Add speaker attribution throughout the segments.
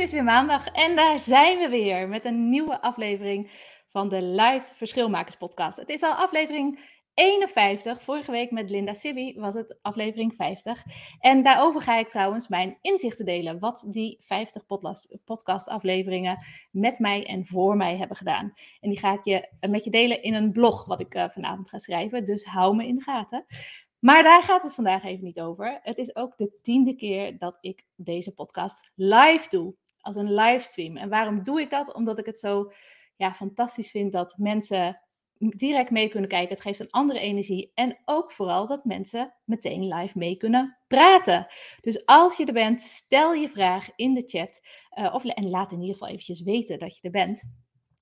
Speaker 1: Het is weer maandag en daar zijn we weer met een nieuwe aflevering van de Live Verschilmakers podcast. Het is al aflevering 51. Vorige week met Linda Sibi was het aflevering 50. En daarover ga ik trouwens mijn inzichten delen. Wat die 50 podcast-afleveringen met mij en voor mij hebben gedaan. En die ga ik je, met je delen in een blog wat ik uh, vanavond ga schrijven. Dus hou me in de gaten. Maar daar gaat het vandaag even niet over. Het is ook de tiende keer dat ik deze podcast live doe. Als een livestream. En waarom doe ik dat? Omdat ik het zo ja, fantastisch vind dat mensen direct mee kunnen kijken. Het geeft een andere energie. En ook vooral dat mensen meteen live mee kunnen praten. Dus als je er bent, stel je vraag in de chat. Uh, of, en laat in ieder geval eventjes weten dat je er bent.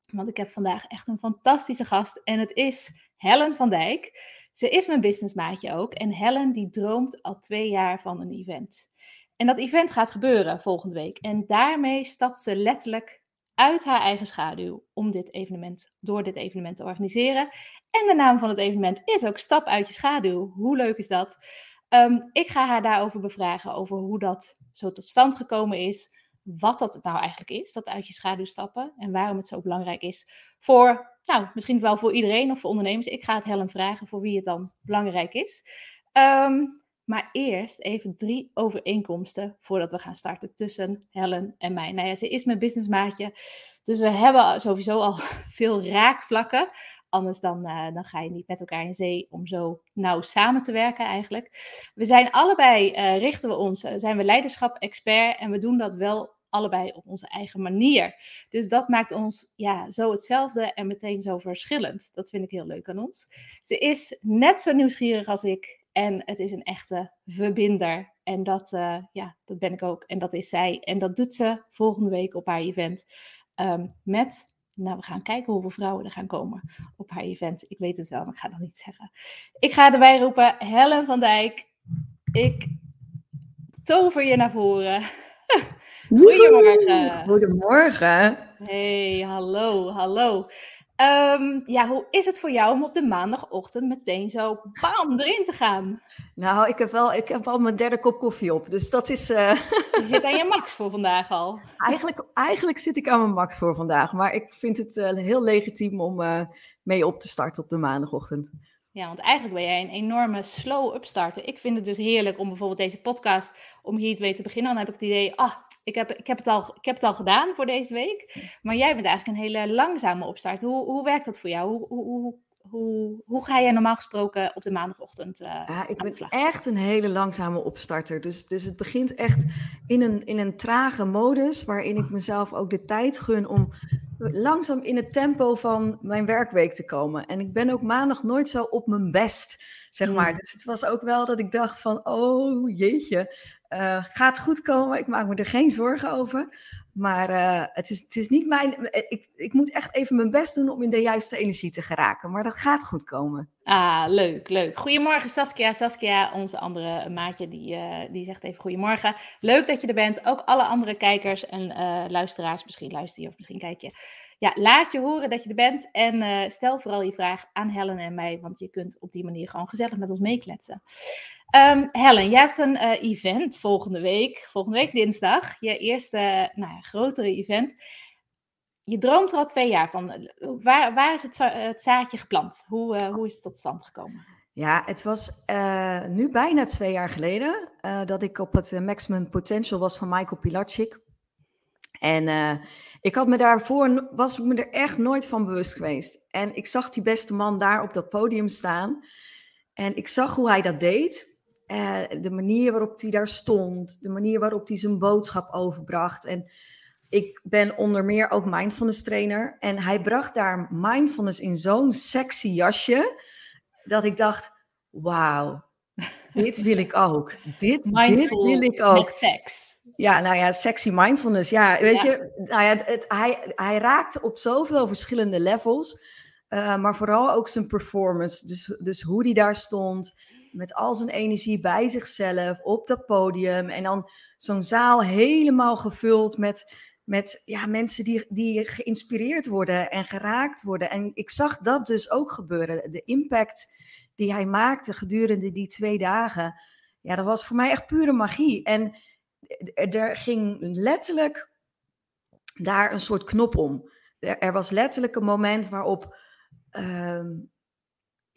Speaker 1: Want ik heb vandaag echt een fantastische gast. En het is Helen van Dijk. Ze is mijn businessmaatje ook. En Helen die droomt al twee jaar van een event. En dat event gaat gebeuren volgende week. En daarmee stapt ze letterlijk uit haar eigen schaduw om dit evenement, door dit evenement te organiseren. En de naam van het evenement is ook Stap uit je schaduw. Hoe leuk is dat? Ehm, ik ga haar daarover bevragen, over hoe dat zo tot stand gekomen is. Wat dat nou eigenlijk is, dat uit je schaduw stappen. En waarom het zo belangrijk is voor, nou, misschien wel voor iedereen of voor ondernemers. Ik ga het Helen vragen voor wie het dan belangrijk is. Um, maar eerst even drie overeenkomsten voordat we gaan starten tussen Helen en mij. Nou ja, ze is mijn businessmaatje. Dus we hebben sowieso al veel raakvlakken. Anders dan, uh, dan ga je niet met elkaar in zee om zo nauw samen te werken eigenlijk. We zijn allebei, uh, richten we ons, uh, zijn we leiderschap-expert en we doen dat wel allebei op onze eigen manier. Dus dat maakt ons ja, zo hetzelfde en meteen zo verschillend. Dat vind ik heel leuk aan ons. Ze is net zo nieuwsgierig als ik en het is een echte verbinder. En dat, uh, ja, dat ben ik ook. En dat is zij. En dat doet ze volgende week op haar event. Um, met, nou, we gaan kijken hoeveel vrouwen er gaan komen op haar event. Ik weet het wel, maar ik ga het nog niet zeggen. Ik ga erbij roepen, Helen van Dijk. Ik tover je naar voren. Goedemorgen.
Speaker 2: Goedemorgen.
Speaker 1: Hey, hallo, hallo. Um, ja, hoe is het voor jou om op de maandagochtend meteen zo bam erin te gaan?
Speaker 2: Nou, ik heb wel, ik heb al mijn derde kop koffie op, dus dat is... Uh...
Speaker 1: Je zit aan je max voor vandaag al.
Speaker 2: Eigenlijk, eigenlijk zit ik aan mijn max voor vandaag, maar ik vind het uh, heel legitiem om uh, mee op te starten op de maandagochtend.
Speaker 1: Ja, want eigenlijk ben jij een enorme slow upstarter. Ik vind het dus heerlijk om bijvoorbeeld deze podcast, om hier weten te beginnen. Dan heb ik het idee, ah, ik heb, ik, heb het al, ik heb het al gedaan voor deze week. Maar jij bent eigenlijk een hele langzame opstart. Hoe, hoe werkt dat voor jou? Hoe, hoe, hoe, hoe ga jij normaal gesproken op de maandagochtend? Uh,
Speaker 2: ja, ik ben echt een hele langzame opstarter. Dus, dus het begint echt in een, in een trage modus, waarin ik mezelf ook de tijd gun om langzaam in het tempo van mijn werkweek te komen. En ik ben ook maandag nooit zo op mijn best, zeg maar. Dus het was ook wel dat ik dacht van, oh jeetje, uh, gaat goed komen. Ik maak me er geen zorgen over. Maar uh, het, is, het is niet mijn. Eh, ik, ik moet echt even mijn best doen om in de juiste energie te geraken. Maar dat gaat goed komen.
Speaker 1: Ah, leuk, leuk. Goedemorgen Saskia. Saskia, onze andere maatje, die, die zegt even goedemorgen. Leuk dat je er bent. Ook alle andere kijkers en luisteraars. Misschien luister je of misschien kijk je. Ja, laat je horen dat je er bent. En stel vooral je vraag aan Helen en mij. Want je kunt op die manier gewoon gezellig met ons meekletsen. Um, Helen, jij hebt een uh, event volgende week, volgende week dinsdag, je eerste nou grotere event. Je droomt er al twee jaar van. Waar, waar is het, het zaadje geplant? Hoe, uh, hoe is het tot stand gekomen?
Speaker 2: Ja, het was uh, nu bijna twee jaar geleden dat ik op het Maximum Potential was van Michael Pilatschik. En ik had me daarvoor, was me er echt nooit van bewust geweest. En ik zag die beste man daar op dat podium staan. En ik zag hoe hij dat deed. Uh, de manier waarop hij daar stond, de manier waarop hij zijn boodschap overbracht. En ik ben onder meer ook mindfulness trainer. En hij bracht daar mindfulness in zo'n sexy jasje, dat ik dacht, wauw, dit wil ik ook. Dit, dit wil ik ook.
Speaker 1: Met seks.
Speaker 2: Ja, nou ja, sexy mindfulness. Ja, weet je, nou ja, het, hij, hij raakte op zoveel verschillende levels. Uh, maar vooral ook zijn performance. Dus, dus hoe hij daar stond, met al zijn energie bij zichzelf, op dat podium. En dan zo'n zaal helemaal gevuld met, met ja, mensen die, die geïnspireerd worden en geraakt worden. En ik zag dat dus ook gebeuren. De impact die hij maakte gedurende die twee dagen. Ja, dat was voor mij echt pure magie. En er ging letterlijk daar een soort knop om. Er, was letterlijk een moment waarop, uh,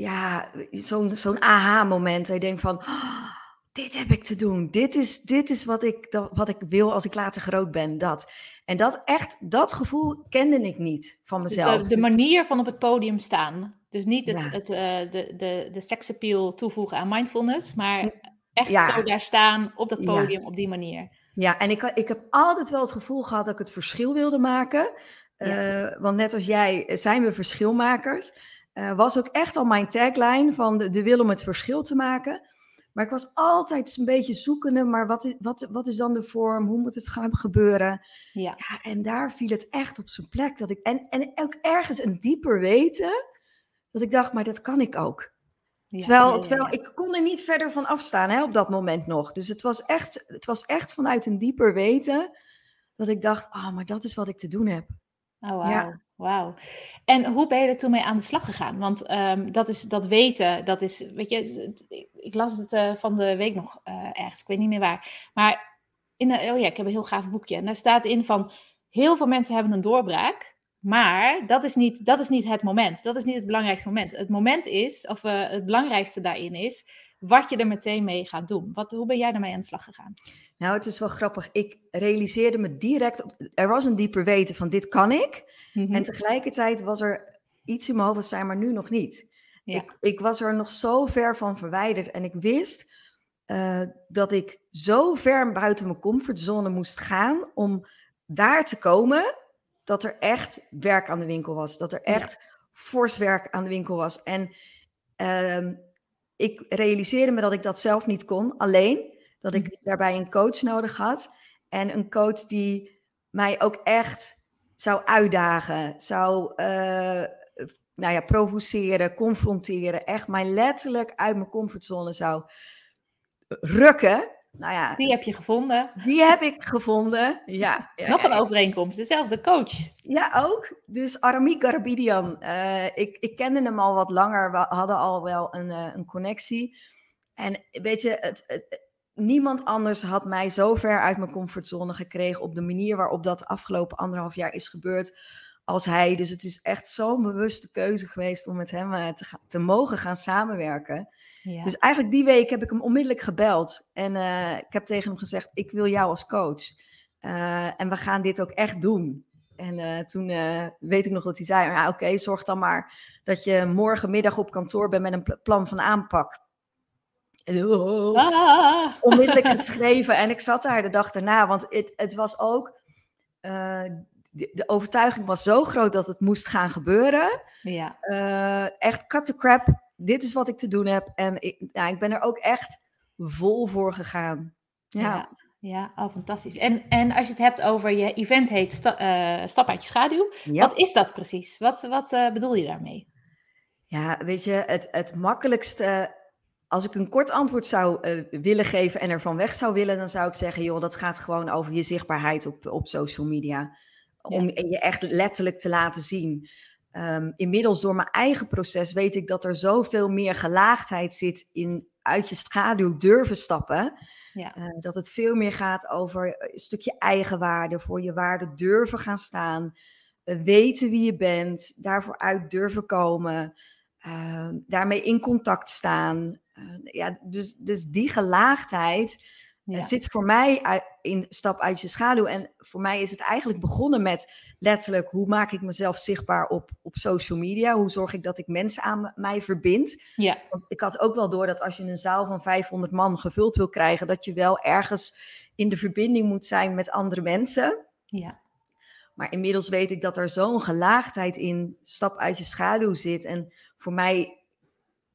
Speaker 2: ja, zo'n zo'n aha-moment. Hij denkt van, oh, dit heb ik te doen. Dit is, dit is wat, ik, wat ik wil als ik later groot ben. Dat. En dat echt, dat gevoel kende ik niet van dus mezelf.
Speaker 1: de, de, manier van op het podium staan. Dus niet het, het, uh, de, de, de seksappeal toevoegen aan mindfulness, maar echt zo daar staan op dat podium op die manier.
Speaker 2: Ja, en ik, ik heb altijd wel het gevoel gehad dat ik het verschil wilde maken. Uh, want net als jij eh, zijn we verschilmakers. Uh, was ook echt al mijn tagline van de, de wil om het verschil te maken. Maar ik was altijd een beetje zoekende, maar wat is, wat, wat is dan de vorm? Hoe moet het gaan gebeuren? Ja. ja. en daar viel het echt op zijn plek. Dat ik, en, en ook ergens een dieper weten, dat ik dacht, maar dat kan ik ook terwijl, terwijl ik kon er niet verder van afstaan hè, op dat moment nog. Dus het was, echt, het was echt vanuit een dieper weten dat ik dacht, ah, oh, maar dat is wat ik te doen heb.
Speaker 1: Oh, wauw. Ja. Wauw. En hoe ben je er toen mee aan de slag gegaan? Want um, dat, is, dat weten, dat is, weet je, ik las het uh, van de week nog uh, ergens, ik weet niet meer waar. Maar, in oh ja, ik heb een heel gaaf boekje. En daar staat in van, heel veel mensen hebben een doorbraak. Maar dat is, niet, dat is niet het moment. Dat is niet het belangrijkste moment. Het moment is, of uh, het belangrijkste daarin is, wat je er meteen mee gaat doen. Wat, hoe ben jij daarmee aan de slag gegaan?
Speaker 2: Nou, het is wel grappig. Ik realiseerde me direct, er was een dieper weten van dit kan ik. Mhm. En tegelijkertijd was er iets in mijn hoofd, zijn maar nu nog niet. Ik, ik, was er nog zo ver van verwijderd en ik wist uh, dat ik zo ver buiten mijn comfortzone moest gaan om daar te komen dat er echt werk aan de winkel was. Dat er echt fors werk aan de winkel was. En uh, ik realiseerde me dat ik dat zelf niet kon. Alleen dat ik mhm. daarbij een coach nodig had. En een coach die mij ook echt zou uitdagen, zou uh, nou ja, provoceren, confronteren. Echt mij letterlijk uit mijn comfortzone zou rukken. Nou ja,
Speaker 1: die heb je gevonden.
Speaker 2: Die heb ik gevonden, ja.
Speaker 1: Nog een overeenkomst, dezelfde coach.
Speaker 2: Ja, ook. Dus Arami Garabidian. Uh, ik, ik kende hem al wat langer. We hadden al wel een, uh, een connectie. En weet je, het, het, niemand anders had mij zo ver uit mijn comfortzone gekregen... op de manier waarop dat afgelopen anderhalf jaar is gebeurd als hij. Dus het is echt zo'n bewuste keuze geweest om met hem uh, te, te mogen gaan samenwerken... Dus eigenlijk die week heb ik hem onmiddellijk gebeld. En uh, ik heb tegen hem gezegd, ik wil jou als coach. Uh, en we gaan dit ook echt doen. En uh, toen weet ik nog dat hij zei, ja, oké, zorg dan maar dat je morgenmiddag op kantoor bent met een plan van aanpak. Oh, ah. Onmiddellijk geschreven. En ik zat daar de dag daarna, want het, het was ook... De, de, overtuiging was zo groot dat het moest gaan gebeuren. Ja. echt cut the crap dit is wat ik te doen heb. En ik, ja, ik ben er ook echt vol voor gegaan. Ja.
Speaker 1: ja. Ja, oh, fantastisch. En, en als je het hebt over je event heet sta, uh, Stap uit je schaduw. Wat is dat precies? Wat, wat uh, bedoel je daarmee?
Speaker 2: Ja, weet je, het, het makkelijkste... Als ik een kort antwoord zou uh, willen geven en ervan weg zou willen... dan zou ik zeggen, joh, dat gaat gewoon over je zichtbaarheid op, op social media. Om je echt letterlijk te laten zien. Um, inmiddels door mijn eigen proces weet ik dat er zoveel meer gelaagdheid zit in uit je schaduw durven stappen. Ja. Uh, dat het veel meer gaat over een stukje eigenwaarde, voor je waarde durven gaan staan, uh, weten wie je bent, daarvoor uit durven komen, uh, daarmee in contact staan. ja, dus, dus die gelaagdheid ja. zit voor mij in stap uit je schaduw. En voor mij is het eigenlijk begonnen met letterlijk hoe maak ik mezelf zichtbaar op, op social media? Hoe zorg ik dat ik mensen aan mij verbind? Ja. Want ik had ook wel door dat als je een zaal van 500 man gevuld wil krijgen, dat je wel ergens in de verbinding moet zijn met andere mensen. Ja. Maar inmiddels weet ik dat er zo'n gelaagdheid in stap uit je schaduw zit. En voor mij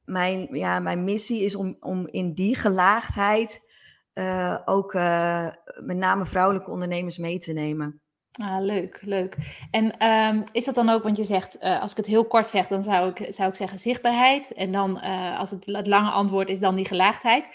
Speaker 2: mijn, ja, mijn missie is om, om in die gelaagdheid uh, ook uh, met name vrouwelijke ondernemers mee te nemen.
Speaker 1: Ah, leuk, leuk. En um, is dat dan ook, want je zegt, uh, als ik het heel kort zeg, dan zou ik, zou ik zeggen zichtbaarheid. En dan, als het, het lange antwoord is dan die gelaagdheid.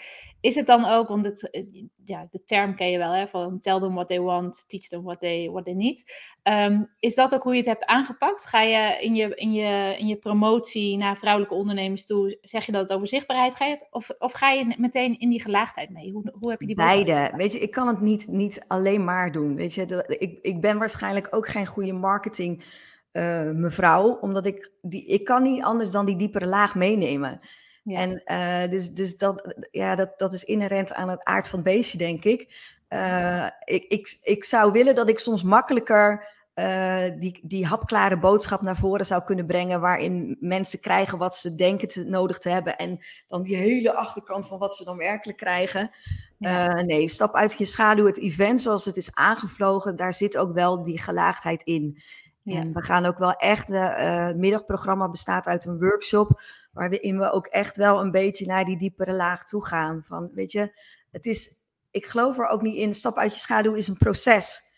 Speaker 1: Is het dan ook, want het, eh, ja, de term ken je wel, hè, van tell them what they want, teach them what they, what they need. Um, is dat ook hoe je het hebt aangepakt? Ga je in je, in je, in je promotie naar vrouwelijke ondernemers toe, zeg je dat het over zichtbaarheid gaat? Of, of ga je meteen in die gelaagdheid mee? Hoe, hoe heb je die
Speaker 2: Beide. Weet je, ik kan het niet, niet alleen maar doen. Weet je, ik, ik ben waarschijnlijk ook geen goede marketing uh, mevrouw, omdat ik, die, ik kan niet anders dan die diepere laag meenemen. En uh, dus, dus dat, ja, dat, dat is inherent aan het aard van het beestje, denk ik. Uh, ik, ik. Ik zou willen dat ik soms makkelijker uh, die, die hapklare boodschap naar voren zou kunnen brengen, waarin mensen krijgen wat ze denken te, nodig te hebben en dan die hele achterkant van wat ze dan werkelijk krijgen. Ja. nee, stap uit je schaduw. Het event zoals het is aangevlogen, daar zit ook wel die gelaagdheid in. Ja. En we gaan ook wel echt, het middagprogramma bestaat uit een workshop waarin we ook echt wel een beetje naar die diepere laag toe gaan. Van, weet je, het is, ik geloof er ook niet in, stap uit je schaduw is een proces.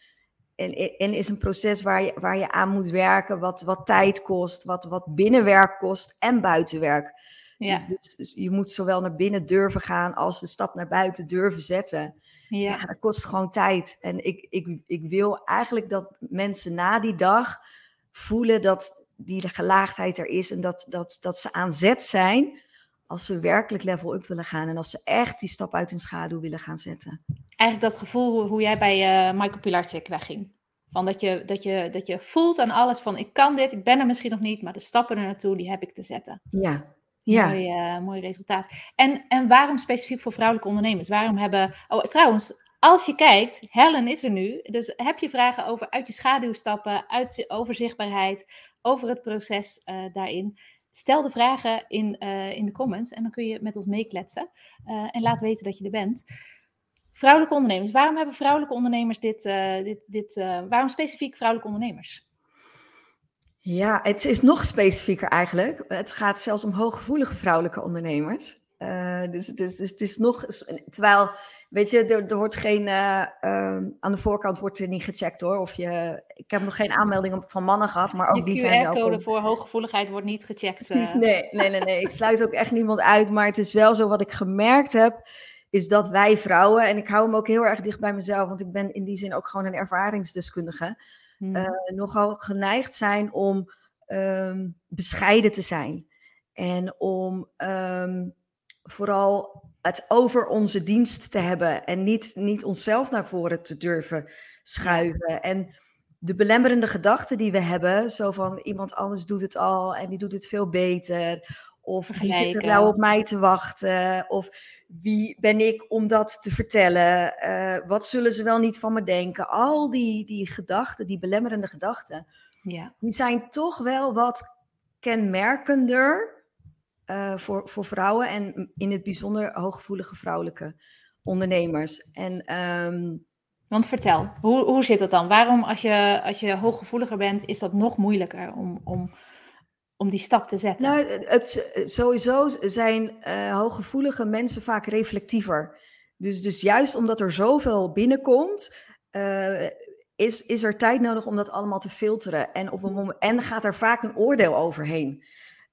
Speaker 2: En, en is een proces waar je, waar je aan moet werken, wat, wat tijd kost, wat, wat binnenwerk kost en buitenwerk. Ja. Dus, dus, dus je moet zowel naar binnen durven gaan als de stap naar buiten durven zetten. Ja. ja dat kost gewoon tijd. En ik, ik, ik wil eigenlijk dat mensen na die dag voelen dat, die de gelaagdheid er is en dat, dat, dat ze aan zet zijn als ze werkelijk level up willen gaan en als ze echt die stap uit hun schaduw willen gaan zetten.
Speaker 1: Eigenlijk dat gevoel hoe, jij bij uh, Michael Pilarczyk wegging. Van dat, je, dat, je, dat je voelt aan alles van ik kan dit, ik ben er misschien nog niet, maar de stappen er naartoe, die heb ik te zetten.
Speaker 2: Ja, ja.
Speaker 1: Mooi, uh, mooi resultaat. En, en waarom specifiek voor vrouwelijke ondernemers? Waarom hebben. Oh, trouwens, als je kijkt, Helen is er nu. Dus heb je vragen over uit je schaduw stappen, uit, over zichtbaarheid, over het proces uh, daarin. Stel de vragen in, uh, in de comments en dan kun je met ons meekletsen. Uh, en laat weten dat je er bent. Vrouwelijke ondernemers. Waarom hebben vrouwelijke ondernemers dit, dit, dit waarom specifiek vrouwelijke ondernemers?
Speaker 2: Ja, het is nog specifieker eigenlijk. Het gaat zelfs om hooggevoelige vrouwelijke ondernemers. dus, dus, dus het is nog, terwijl Weet je, er, er wordt geen, uh, uh, aan de voorkant wordt er niet gecheckt hoor. Of je, ik heb nog geen aanmeldingen van mannen gehad, maar ook die zijn
Speaker 1: De QR-code voor hooggevoeligheid wordt niet gecheckt.
Speaker 2: Uh. Nee, nee, nee, nee. ik sluit ook echt niemand uit. Maar het is wel zo wat ik gemerkt heb, is dat wij vrouwen, en ik hou hem ook heel erg dicht bij mezelf, want ik ben in die zin ook gewoon een ervaringsdeskundige, hmm. nogal geneigd zijn om um, bescheiden te zijn. En om um, vooral het over onze dienst te hebben en niet, niet onszelf naar voren te durven schuiven. En de belemmerende gedachten die we hebben, zo van iemand anders doet het al en die doet het veel beter. Of wie zit er nou op mij te wachten? Of wie ben ik om dat te vertellen? Uh, wat zullen ze wel niet van me denken? Al die, die gedachten, die belemmerende gedachten, ja. die zijn toch wel wat kenmerkender uh, voor, voor vrouwen en in het bijzonder hooggevoelige vrouwelijke ondernemers. En, um...
Speaker 1: Want vertel, hoe, hoe zit dat dan? Waarom, als je, als je hooggevoeliger bent, is dat nog moeilijker om, om, om die stap te zetten?
Speaker 2: Nou, het, sowieso zijn uh, hooggevoelige mensen vaak reflectiever. Dus, dus juist omdat er zoveel binnenkomt, uh, is, is er tijd nodig om dat allemaal te filteren. En, op een moment, en gaat er vaak een oordeel overheen.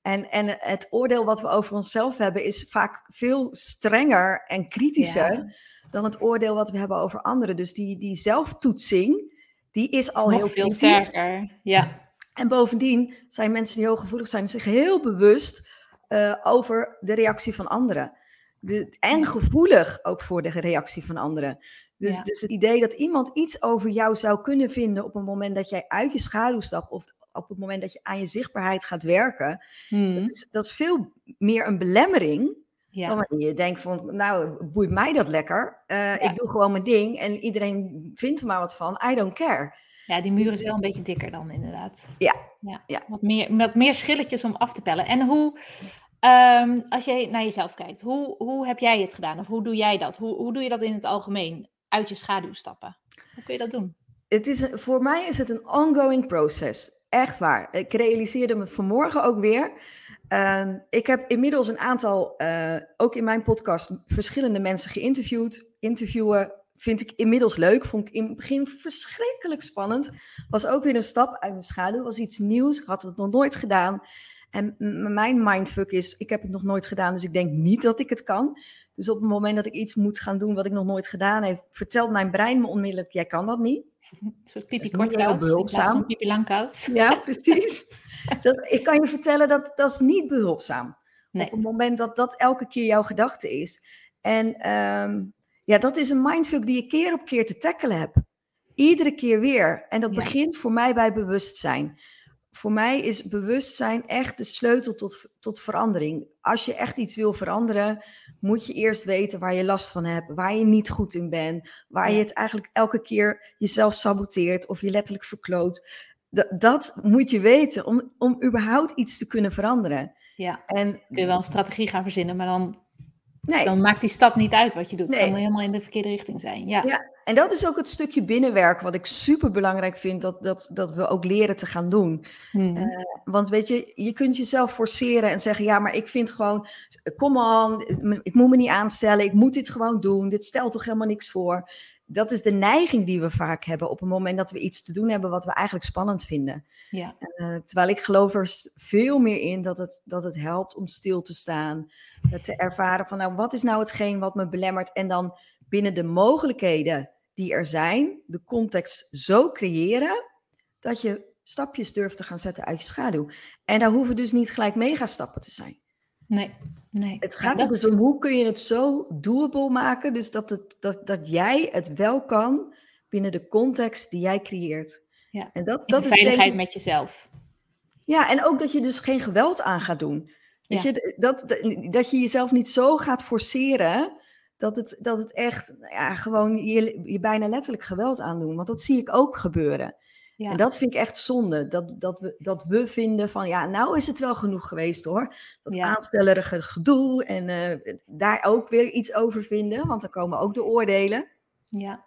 Speaker 2: En, en het oordeel wat we over onszelf hebben is vaak veel strenger en kritischer dan het oordeel wat we hebben over anderen. Dus die, die zelftoetsing, die is al heel
Speaker 1: veel sterker. Ja.
Speaker 2: En bovendien zijn mensen die hooggevoelig zijn zich heel bewust uh, over de reactie van anderen. De, en gevoelig ook voor de reactie van anderen. Dus, ja. dus het idee dat iemand iets over jou zou kunnen vinden op een moment dat jij uit je schaduw stapt of op het moment dat je aan je zichtbaarheid gaat werken, hmm. dat, is, dat is veel meer een belemmering. Ja. Dan wanneer je denkt van, nou, boeit mij dat lekker. Uh, Ik doe gewoon mijn ding en iedereen vindt er maar wat van. I don't care.
Speaker 1: Ja, die muur is dus wel een beetje dikker dan inderdaad.
Speaker 2: Ja.
Speaker 1: ja. ja. Wat, meer, wat meer schilletjes om af te pellen. En hoe, um, als je naar jezelf kijkt, hoe, hoe heb jij het gedaan? Of hoe doe jij dat? Hoe, hoe doe je dat in het algemeen? Uit je schaduw stappen. Hoe kun je dat doen?
Speaker 2: Het is, voor mij is het een ongoing proces. Echt waar. Ik realiseerde me vanmorgen ook weer. Ehm, ik heb inmiddels een aantal, uh, ook in mijn podcast, verschillende mensen geïnterviewd. Interviewen vind ik inmiddels leuk. Vond ik in het begin verschrikkelijk spannend. Was ook weer een stap uit mijn schaduw. Was iets nieuws. Had het nog nooit gedaan. En mijn mindfuck is, ik heb het nog nooit gedaan, dus ik denk niet dat ik het kan. Dus op het moment dat ik iets moet gaan doen wat ik nog nooit gedaan heb, vertelt mijn brein me onmiddellijk, jij kan dat niet.
Speaker 1: Een soort pipi kortkouds in pipi langkouds.
Speaker 2: Ja, precies. dat, ik kan je vertellen, dat, dat is niet behulpzaam. Nee. Op het moment dat dat elke keer jouw gedachte is. En um, ja, dat is een mindfuck die je keer op keer te tackelen hebt. Iedere keer weer. En dat begint voor mij bij bewustzijn voor mij is bewustzijn echt de sleutel tot, tot verandering. Als je echt iets wil veranderen, moet je eerst weten waar je last van hebt, waar je niet goed in bent, waar je het eigenlijk elke keer jezelf saboteert of je letterlijk verkloot. Dat, dat moet je weten om, om überhaupt iets te kunnen veranderen.
Speaker 1: Ja, en, kun je wel een strategie gaan verzinnen, maar dan Nee. dan maakt die stap niet uit wat je doet. Het kan helemaal in de verkeerde richting zijn. Ja.
Speaker 2: ja, en dat is ook het stukje binnenwerk wat ik super belangrijk vind dat, dat, dat we ook leren te gaan doen. Hmm. Eh, want weet je, je kunt jezelf forceren en zeggen: ja, maar ik vind gewoon, kom on, ik moet me niet aanstellen, ik moet dit gewoon doen. Dit stelt toch helemaal niks voor. Dat is de neiging die we vaak hebben op het moment dat we iets te doen hebben wat we eigenlijk spannend vinden. Ja. Uh, terwijl ik geloof er veel meer in dat het, dat het helpt om stil te staan. Te ervaren van, nou, wat is nou hetgeen wat me belemmert? En dan binnen de mogelijkheden die er zijn, de context zo creëren dat je stapjes durft te gaan zetten uit je schaduw. En daar hoeven dus niet gelijk megastappen te zijn.
Speaker 1: Nee, nee.
Speaker 2: Het gaat er dus om hoe kun je het zo doable maken, dus dat, het, dat, dat jij het wel kan binnen de context die jij creëert.
Speaker 1: Ja, en dat, dat is veiligheid met jezelf.
Speaker 2: Ja, en ook dat je dus geen geweld aan gaat doen. Weet je, dat, dat je jezelf niet zo gaat forceren dat het, dat het echt ja, gewoon je, je bijna letterlijk geweld aandoen. Want dat zie ik ook gebeuren. Ja. En dat vind ik echt zonde. Dat, dat, we, dat we vinden van ja, nou is het wel genoeg geweest hoor. Dat ja. aanstellerige gedoe en uh, daar ook weer iets over vinden. Want dan komen ook de oordelen.
Speaker 1: Ja.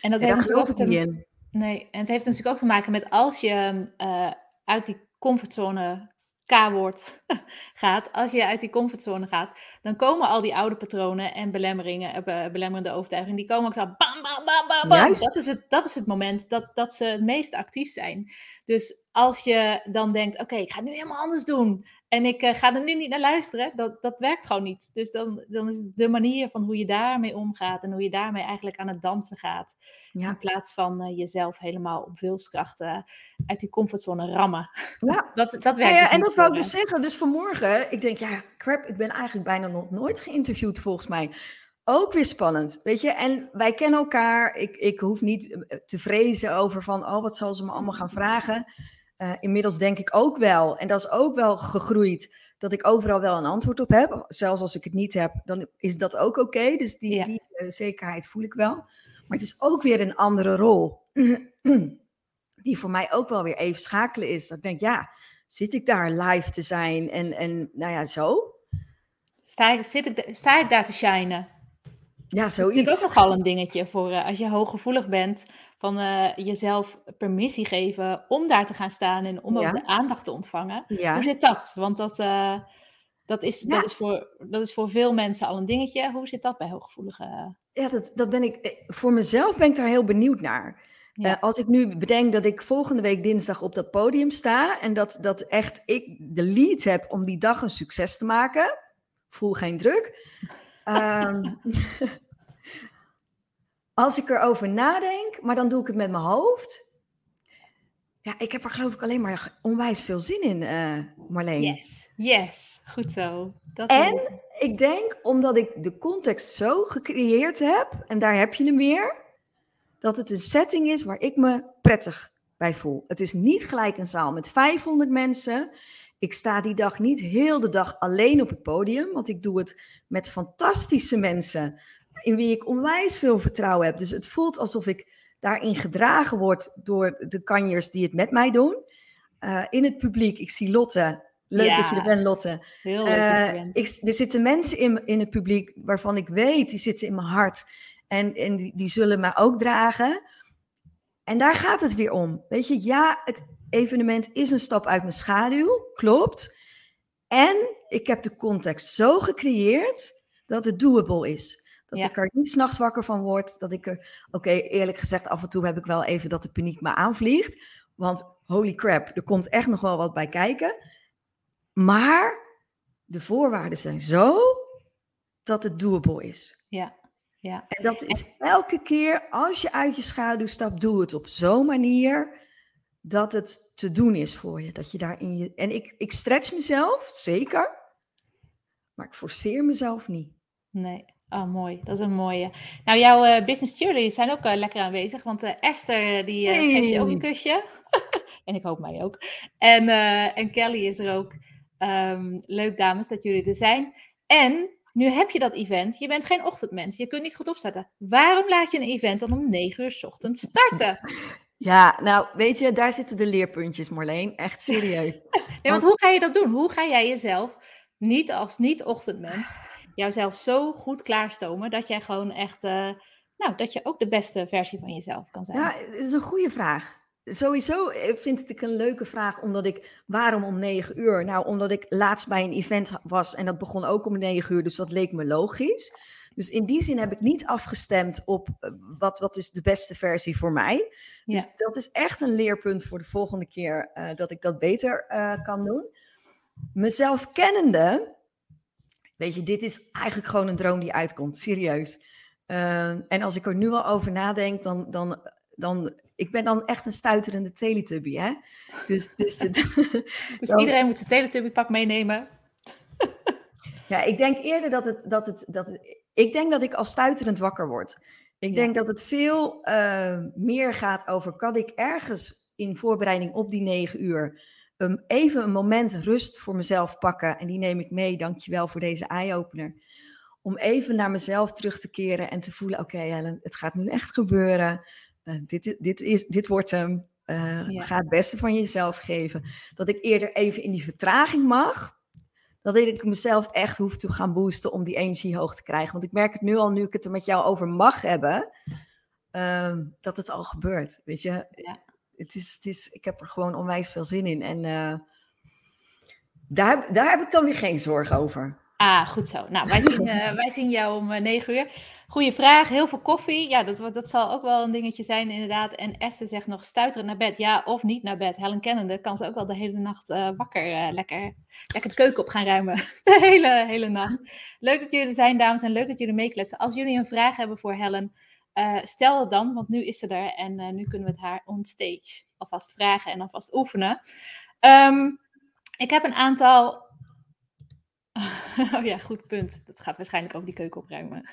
Speaker 1: En dat en heeft ook te, in. Nee, en het heeft natuurlijk ook te maken met als je uh, uit die comfortzone K-woord gaat, als je uit die comfortzone gaat, dan komen al die oude patronen en belemmeringen, uh, belemmerende overtuigingen, die komen ook zo bam, bam, bam, bam, bam. Dat is het, dat is het moment dat, dat ze het meest actief zijn. Dus als je dan denkt, oké, ik ga het nu helemaal anders doen en ik uh, ga er nu niet naar luisteren, dat, dat werkt gewoon niet. Dus dan, dan is het de manier van hoe je daarmee omgaat en hoe je daarmee eigenlijk aan het dansen gaat. Ja. In plaats van uh, jezelf helemaal op wilskrachten uit die comfortzone rammen. Ja, dat, dat werkt. Ja,
Speaker 2: dus en dat wou ik dus zeggen. Dus vanmorgen, ik denk, ja, crap, ik ben eigenlijk bijna nog nooit geïnterviewd volgens mij. Ook weer spannend, weet je. En wij kennen elkaar. Ik, ik hoef niet eh, te vrezen over van, oh, wat zal ze me allemaal gaan vragen. Uh, inmiddels denk ik ook wel, en dat is ook wel gegroeid, dat ik overal wel een antwoord op heb. Zelfs als ik het niet heb, dan is dat ook oké. Dus die, die uh, zekerheid voel ik wel. Maar het is ook weer een andere rol. die voor mij ook wel weer even schakelen is. Dat ik denk, ja, zit ik daar live te zijn en, en nou ja, zo.
Speaker 1: Sta ik, zit ik, sta ik daar te shinen?
Speaker 2: Ja, zoiets. Dat
Speaker 1: is ook nogal een dingetje voor uh, als je hooggevoelig bent. Van uh, jezelf permissie geven om daar te gaan staan en om ook de aandacht te ontvangen. Ja. Hoe zit dat? Want dat, uh, dat, is, dat, is voor, dat is voor veel mensen al een dingetje. Hoe zit dat bij hooggevoelige?
Speaker 2: Ja, dat, dat ben ik. Voor mezelf ben ik daar heel benieuwd naar. Ja. als ik nu bedenk dat ik volgende week dinsdag op dat podium sta en dat, dat echt ik de lead heb om die dag een succes te maken, voel geen druk. um, als ik erover nadenk, maar dan doe ik het met mijn hoofd. Ja, ik heb er geloof ik alleen maar onwijs veel zin in, uh, Marleen.
Speaker 1: Yes, yes, goed zo.
Speaker 2: Dat en ik denk, omdat ik de context zo gecreëerd heb, en daar heb je hem weer, dat het een setting is waar ik me prettig bij voel. Het is niet gelijk een zaal met 500 mensen. Ik sta die dag niet heel de dag alleen op het podium, want ik doe het met fantastische mensen in wie ik onwijs veel vertrouwen heb. Dus het voelt alsof ik daarin gedragen word door de kanjers die het met mij doen. Uh, in het publiek, ik zie Lotte. Leuk dat je er bent, Lotte. Heel leuk uh, ik, er zitten mensen in, in het publiek waarvan ik weet, die zitten in mijn hart. En, en die, die zullen mij ook dragen. En daar gaat het weer om. Weet je, ja, het evenement is een stap uit mijn schaduw, klopt. En ik heb de context zo gecreëerd dat het doable is. Dat ik er niet s'nachts wakker van word. Dat ik er, oké, eerlijk gezegd, af en toe heb ik wel even dat de paniek me aanvliegt. Want holy crap, er komt echt nog wel wat bij kijken. Maar de voorwaarden zijn zo dat het doable is.
Speaker 1: Ja, ja.
Speaker 2: En dat is elke keer als je uit je schaduw stapt, doe het op zo'n manier dat het te doen is voor je. Dat je daarin je. En ik, ik stretch mezelf, zeker. Maar ik forceer mezelf niet.
Speaker 1: Nee. Oh, mooi. Dat is een mooie. Nou, jouw uh, business cheerleaders zijn ook uh, lekker aanwezig. Want uh, Esther, die geeft je ook een kusje. en ik hoop mij ook. En, en Kelly is er ook. Um, leuk, dames, dat jullie er zijn. En nu heb je dat event. Je bent geen ochtendmens. Je kunt niet goed opstarten. Waarom laat je een event dan om 9 uur s ochtends starten?
Speaker 2: Ja, nou, weet je, daar zitten de leerpuntjes, Marleen. Echt serieus.
Speaker 1: nee, want hoe ga je dat doen? Hoe ga jij jezelf, niet als niet-ochtendmens, jouzelf zo goed klaarstomen dat jij gewoon echt, uh, nou, dat je ook de beste versie van jezelf kan zijn?
Speaker 2: Ja, het is een goede vraag. Sowieso eh, vind ik een leuke vraag, omdat ik, waarom om negen uur? Nou, omdat ik laatst bij een event was en dat begon ook om negen uur, dus dat leek me logisch. Dus in die zin heb ik niet afgestemd op eh, wat, wat is de beste versie voor mij. Dus dat is echt een leerpunt voor de volgende keer uh, dat ik dat beter uh, kan doen. Mezelf kennende, weet je, dit is eigenlijk gewoon een droom die uitkomt, serieus. Uh, en als ik er nu al over nadenk, dan, dan, dan ik ben dan echt een stuiterende teletubby, hè?
Speaker 1: Dus, dus, dus iedereen moet zijn teletubbypak meenemen.
Speaker 2: ja, ik denk eerder dat het, dat het, dat het, ik denk dat ik al stuiterend wakker word. Ik denk dat het veel uh, meer gaat over, kan ik ergens in voorbereiding op die negen uur um, even een moment rust voor mezelf pakken. En die neem ik mee, dankjewel voor deze eye-opener. Om even naar mezelf terug te keren en te voelen, oké okay, Helen, het gaat nu echt gebeuren. Uh, dit, dit, is, dit wordt hem. Uh, ja. Ga het beste van jezelf geven. Dat ik eerder even in die vertraging mag dat ik mezelf echt hoef te gaan boosten om die energie hoog te krijgen. Want ik merk het nu al, nu ik het er met jou over mag hebben, uh, dat het al gebeurt. Weet je, ja. Het is, het is, ik heb er gewoon onwijs veel zin in. En uh, daar, daar heb ik dan weer geen zorgen over.
Speaker 1: Ah, goed zo. Nou, wij zien, uh, wij zien jou om negen uur. Goeie vraag. Heel veel koffie. Ja, dat, dat zal ook wel een dingetje zijn, inderdaad. En Esther zegt nog stuiteren naar bed. Ja, of niet naar bed. Helen kennende kan ze ook wel de hele nacht uh, wakker. Uh, lekker, lekker de keuken op gaan ruimen. De hele, hele nacht. Leuk dat jullie er zijn, dames. En leuk dat jullie meekletsen. Als jullie een vraag hebben voor Helen, uh, stel het dan. Want nu is ze er. En nu kunnen we het haar on stage alvast vragen en alvast oefenen. Um, ik heb een aantal. oh ja, goed punt. Dat gaat waarschijnlijk over die keuken opruimen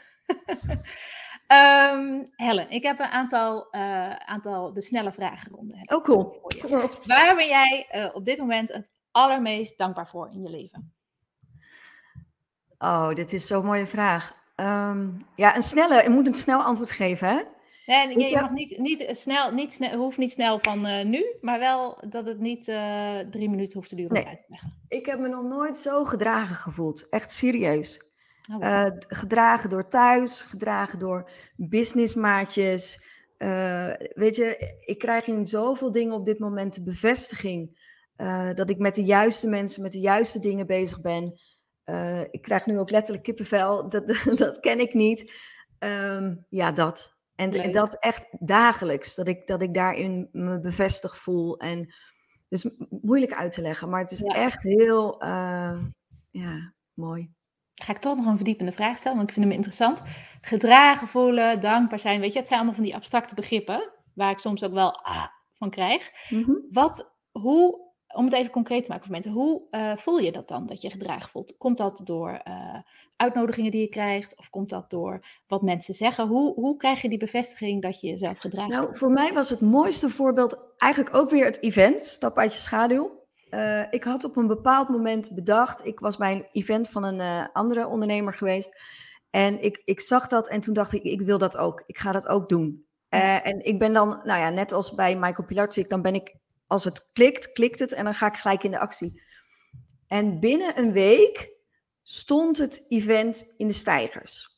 Speaker 1: um, Helen, ik heb een aantal, uh, aantal de snelle vragenronden.
Speaker 2: Oh, cool.
Speaker 1: Waar ben jij op dit moment het allermeest dankbaar voor in je leven?
Speaker 2: Oh, dit is zo'n mooie vraag. Um, ja, een snelle, je moet een snel antwoord geven, hè?
Speaker 1: Nee, je, je mag niet, niet snel, niet snel, hoeft niet snel van uh, nu, maar wel dat het niet uh, drie minuten hoeft te duren om nee. uit te leggen.
Speaker 2: Ik heb me nog nooit zo gedragen gevoeld. Echt serieus. Oh, uh, gedragen door thuis, gedragen door businessmaatjes. Weet je, ik krijg in zoveel dingen op dit moment de bevestiging dat ik met de juiste mensen, met de juiste dingen bezig ben. Ik krijg nu ook letterlijk kippenvel, dat, dat ken ik niet. Um, ja, dat. En, dat echt dagelijks, dat ik, dat ik daarin me bevestigd voel. En dus moeilijk uit te leggen, maar het is ja. echt heel ja, mooi
Speaker 1: ga ik toch nog een verdiepende vraag stellen, want ik vind hem interessant. Gedragen voelen, dankbaar zijn, weet je, het zijn allemaal van die abstracte begrippen, waar ik soms ook wel ah, van krijg. Mm-hmm. Wat, hoe, om het even concreet te maken voor mensen, hoe uh, voel je dat dan, dat je gedragen voelt? Komt dat door uh, uitnodigingen die je krijgt, of komt dat door wat mensen zeggen? Hoe, hoe krijg je die bevestiging dat je jezelf gedragen
Speaker 2: nou, voelt? Voor mij was het mooiste voorbeeld eigenlijk ook weer het event, Stap uit je schaduw. Uh, ik had op een bepaald moment bedacht, ik was bij een event van een andere ondernemer geweest. En ik, ik zag dat en toen dacht ik, ik wil dat ook. Ik ga dat ook doen. Uh, en ik ben dan, nou ja, net als bij Michael Pilarczyk, dan ben ik, als het klikt, klikt het en dan ga ik gelijk in de actie. En binnen een week stond het event in de stijgers.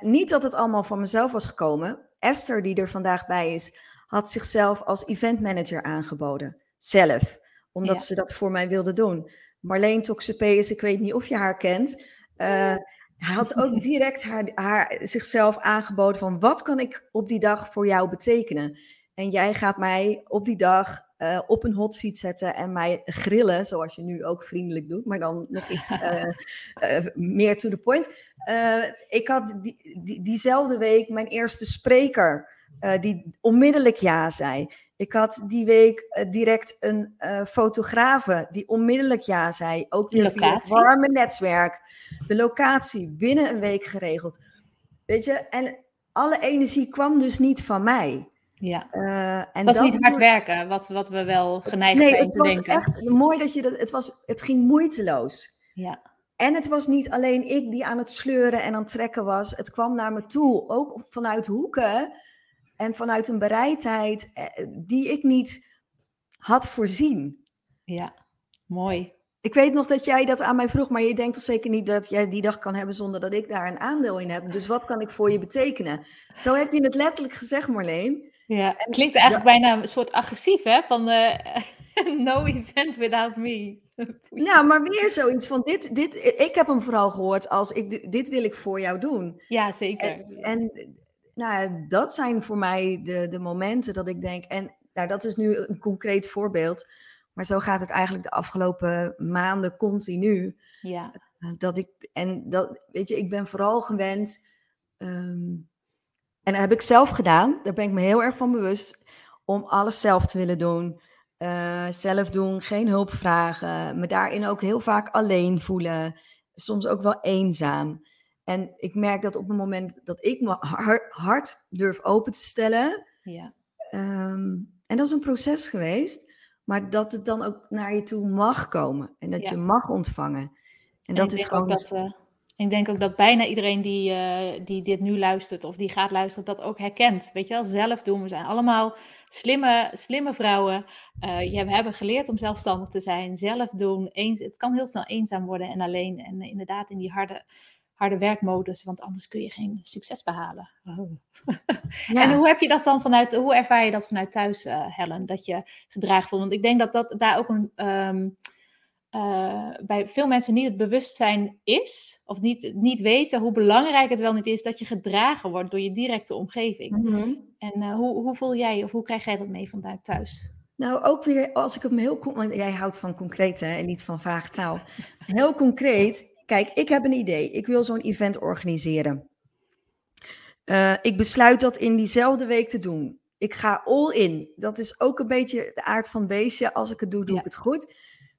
Speaker 2: niet dat het allemaal van mezelf was gekomen. Esther, die er vandaag bij is, had zichzelf als eventmanager aangeboden. Zelf omdat ze dat voor mij wilde doen. Marleen Toxopeus, ik weet niet of je haar kent. Uh, hij had ook direct haar, haar, zichzelf aangeboden van wat kan ik op die dag voor jou betekenen? En jij gaat mij op die dag uh, op een hot seat zetten en mij grillen, zoals je nu ook vriendelijk doet, maar dan nog iets uh, uh, meer to the point. ik had die, die, diezelfde week mijn eerste spreker, die onmiddellijk ja zei. Ik had die week direct een fotografe die onmiddellijk ja zei. Ook weer via het warme netwerk. De locatie binnen een week geregeld. Weet je, en alle energie kwam dus niet van mij.
Speaker 1: Ja. Uh, en het was niet hard werken, wat, wat we wel geneigd
Speaker 2: nee,
Speaker 1: zijn te denken.
Speaker 2: Nee, het was echt mooi dat je dat... Het, was, het ging moeiteloos.
Speaker 1: Ja.
Speaker 2: En het was niet alleen ik die aan het sleuren en aan het trekken was. Het kwam naar me toe, ook vanuit hoeken en vanuit een bereidheid eh, die ik niet had voorzien.
Speaker 1: Ja, mooi.
Speaker 2: Ik weet nog dat jij dat aan mij vroeg, maar je denkt toch zeker niet dat jij die dag kan hebben zonder dat ik daar een aandeel in heb. Dus wat kan ik voor je betekenen? Zo heb je het letterlijk gezegd, Marleen.
Speaker 1: Ja, het klinkt eigenlijk bijna een soort agressief, hè? Van uh, no event without me.
Speaker 2: ja, maar weer zoiets van dit, dit. Ik heb hem vooral gehoord als ik dit wil ik voor jou doen.
Speaker 1: Ja, zeker.
Speaker 2: En, en nou, dat zijn voor mij de, de momenten dat ik denk. En nou, dat is nu een concreet voorbeeld. Maar zo gaat het eigenlijk de afgelopen maanden continu.
Speaker 1: Ja.
Speaker 2: Eh, dat ik, en dat, weet je, ik ben vooral gewend. Um, en dat heb ik zelf gedaan. Daar ben ik me heel erg van bewust. Om alles zelf te willen doen. Uh, zelf doen, geen hulp vragen. Me daarin ook heel vaak alleen voelen. Soms ook wel eenzaam. En ik merk dat op het moment dat ik me hard, durf open te stellen.
Speaker 1: Ja.
Speaker 2: Um, en dat is een proces geweest. Maar dat het dan ook naar je toe mag komen. En dat ja. je mag ontvangen. En,
Speaker 1: en
Speaker 2: dat is gewoon.
Speaker 1: Dat, uh, ik denk ook dat bijna iedereen die, uh, die dit nu luistert of die gaat luisteren, dat ook herkent. Weet je wel, zelf doen. We zijn allemaal slimme, slimme vrouwen. Uh, je, we hebben geleerd om zelfstandig te zijn, zelf doen. Eens, het kan heel snel eenzaam worden en alleen. En uh, inderdaad in die harde, harde werkmodus, want anders kun je geen succes behalen. Oh. ja. En hoe heb je dat dan vanuit, hoe ervaar je dat vanuit thuis, Helen, dat je gedragen voelt? Want ik denk dat dat daar ook een. Um, uh, bij veel mensen niet het bewustzijn is, of niet, niet weten hoe belangrijk het wel niet is dat je gedragen wordt door je directe omgeving.
Speaker 2: Mm -hmm.
Speaker 1: En uh, hoe, hoe voel jij of hoe krijg jij dat mee vanuit thuis?
Speaker 2: Nou, ook weer als ik hem heel. Want jij houdt van concreet hè, en niet van vaag taal. Heel concreet. Kijk, ik heb een idee. Ik wil zo'n event organiseren. Uh, ik besluit dat in diezelfde week te doen. Ik ga all in. Dat is ook een beetje de aard van het beestje. Als ik het doe, doe ja. ik het goed.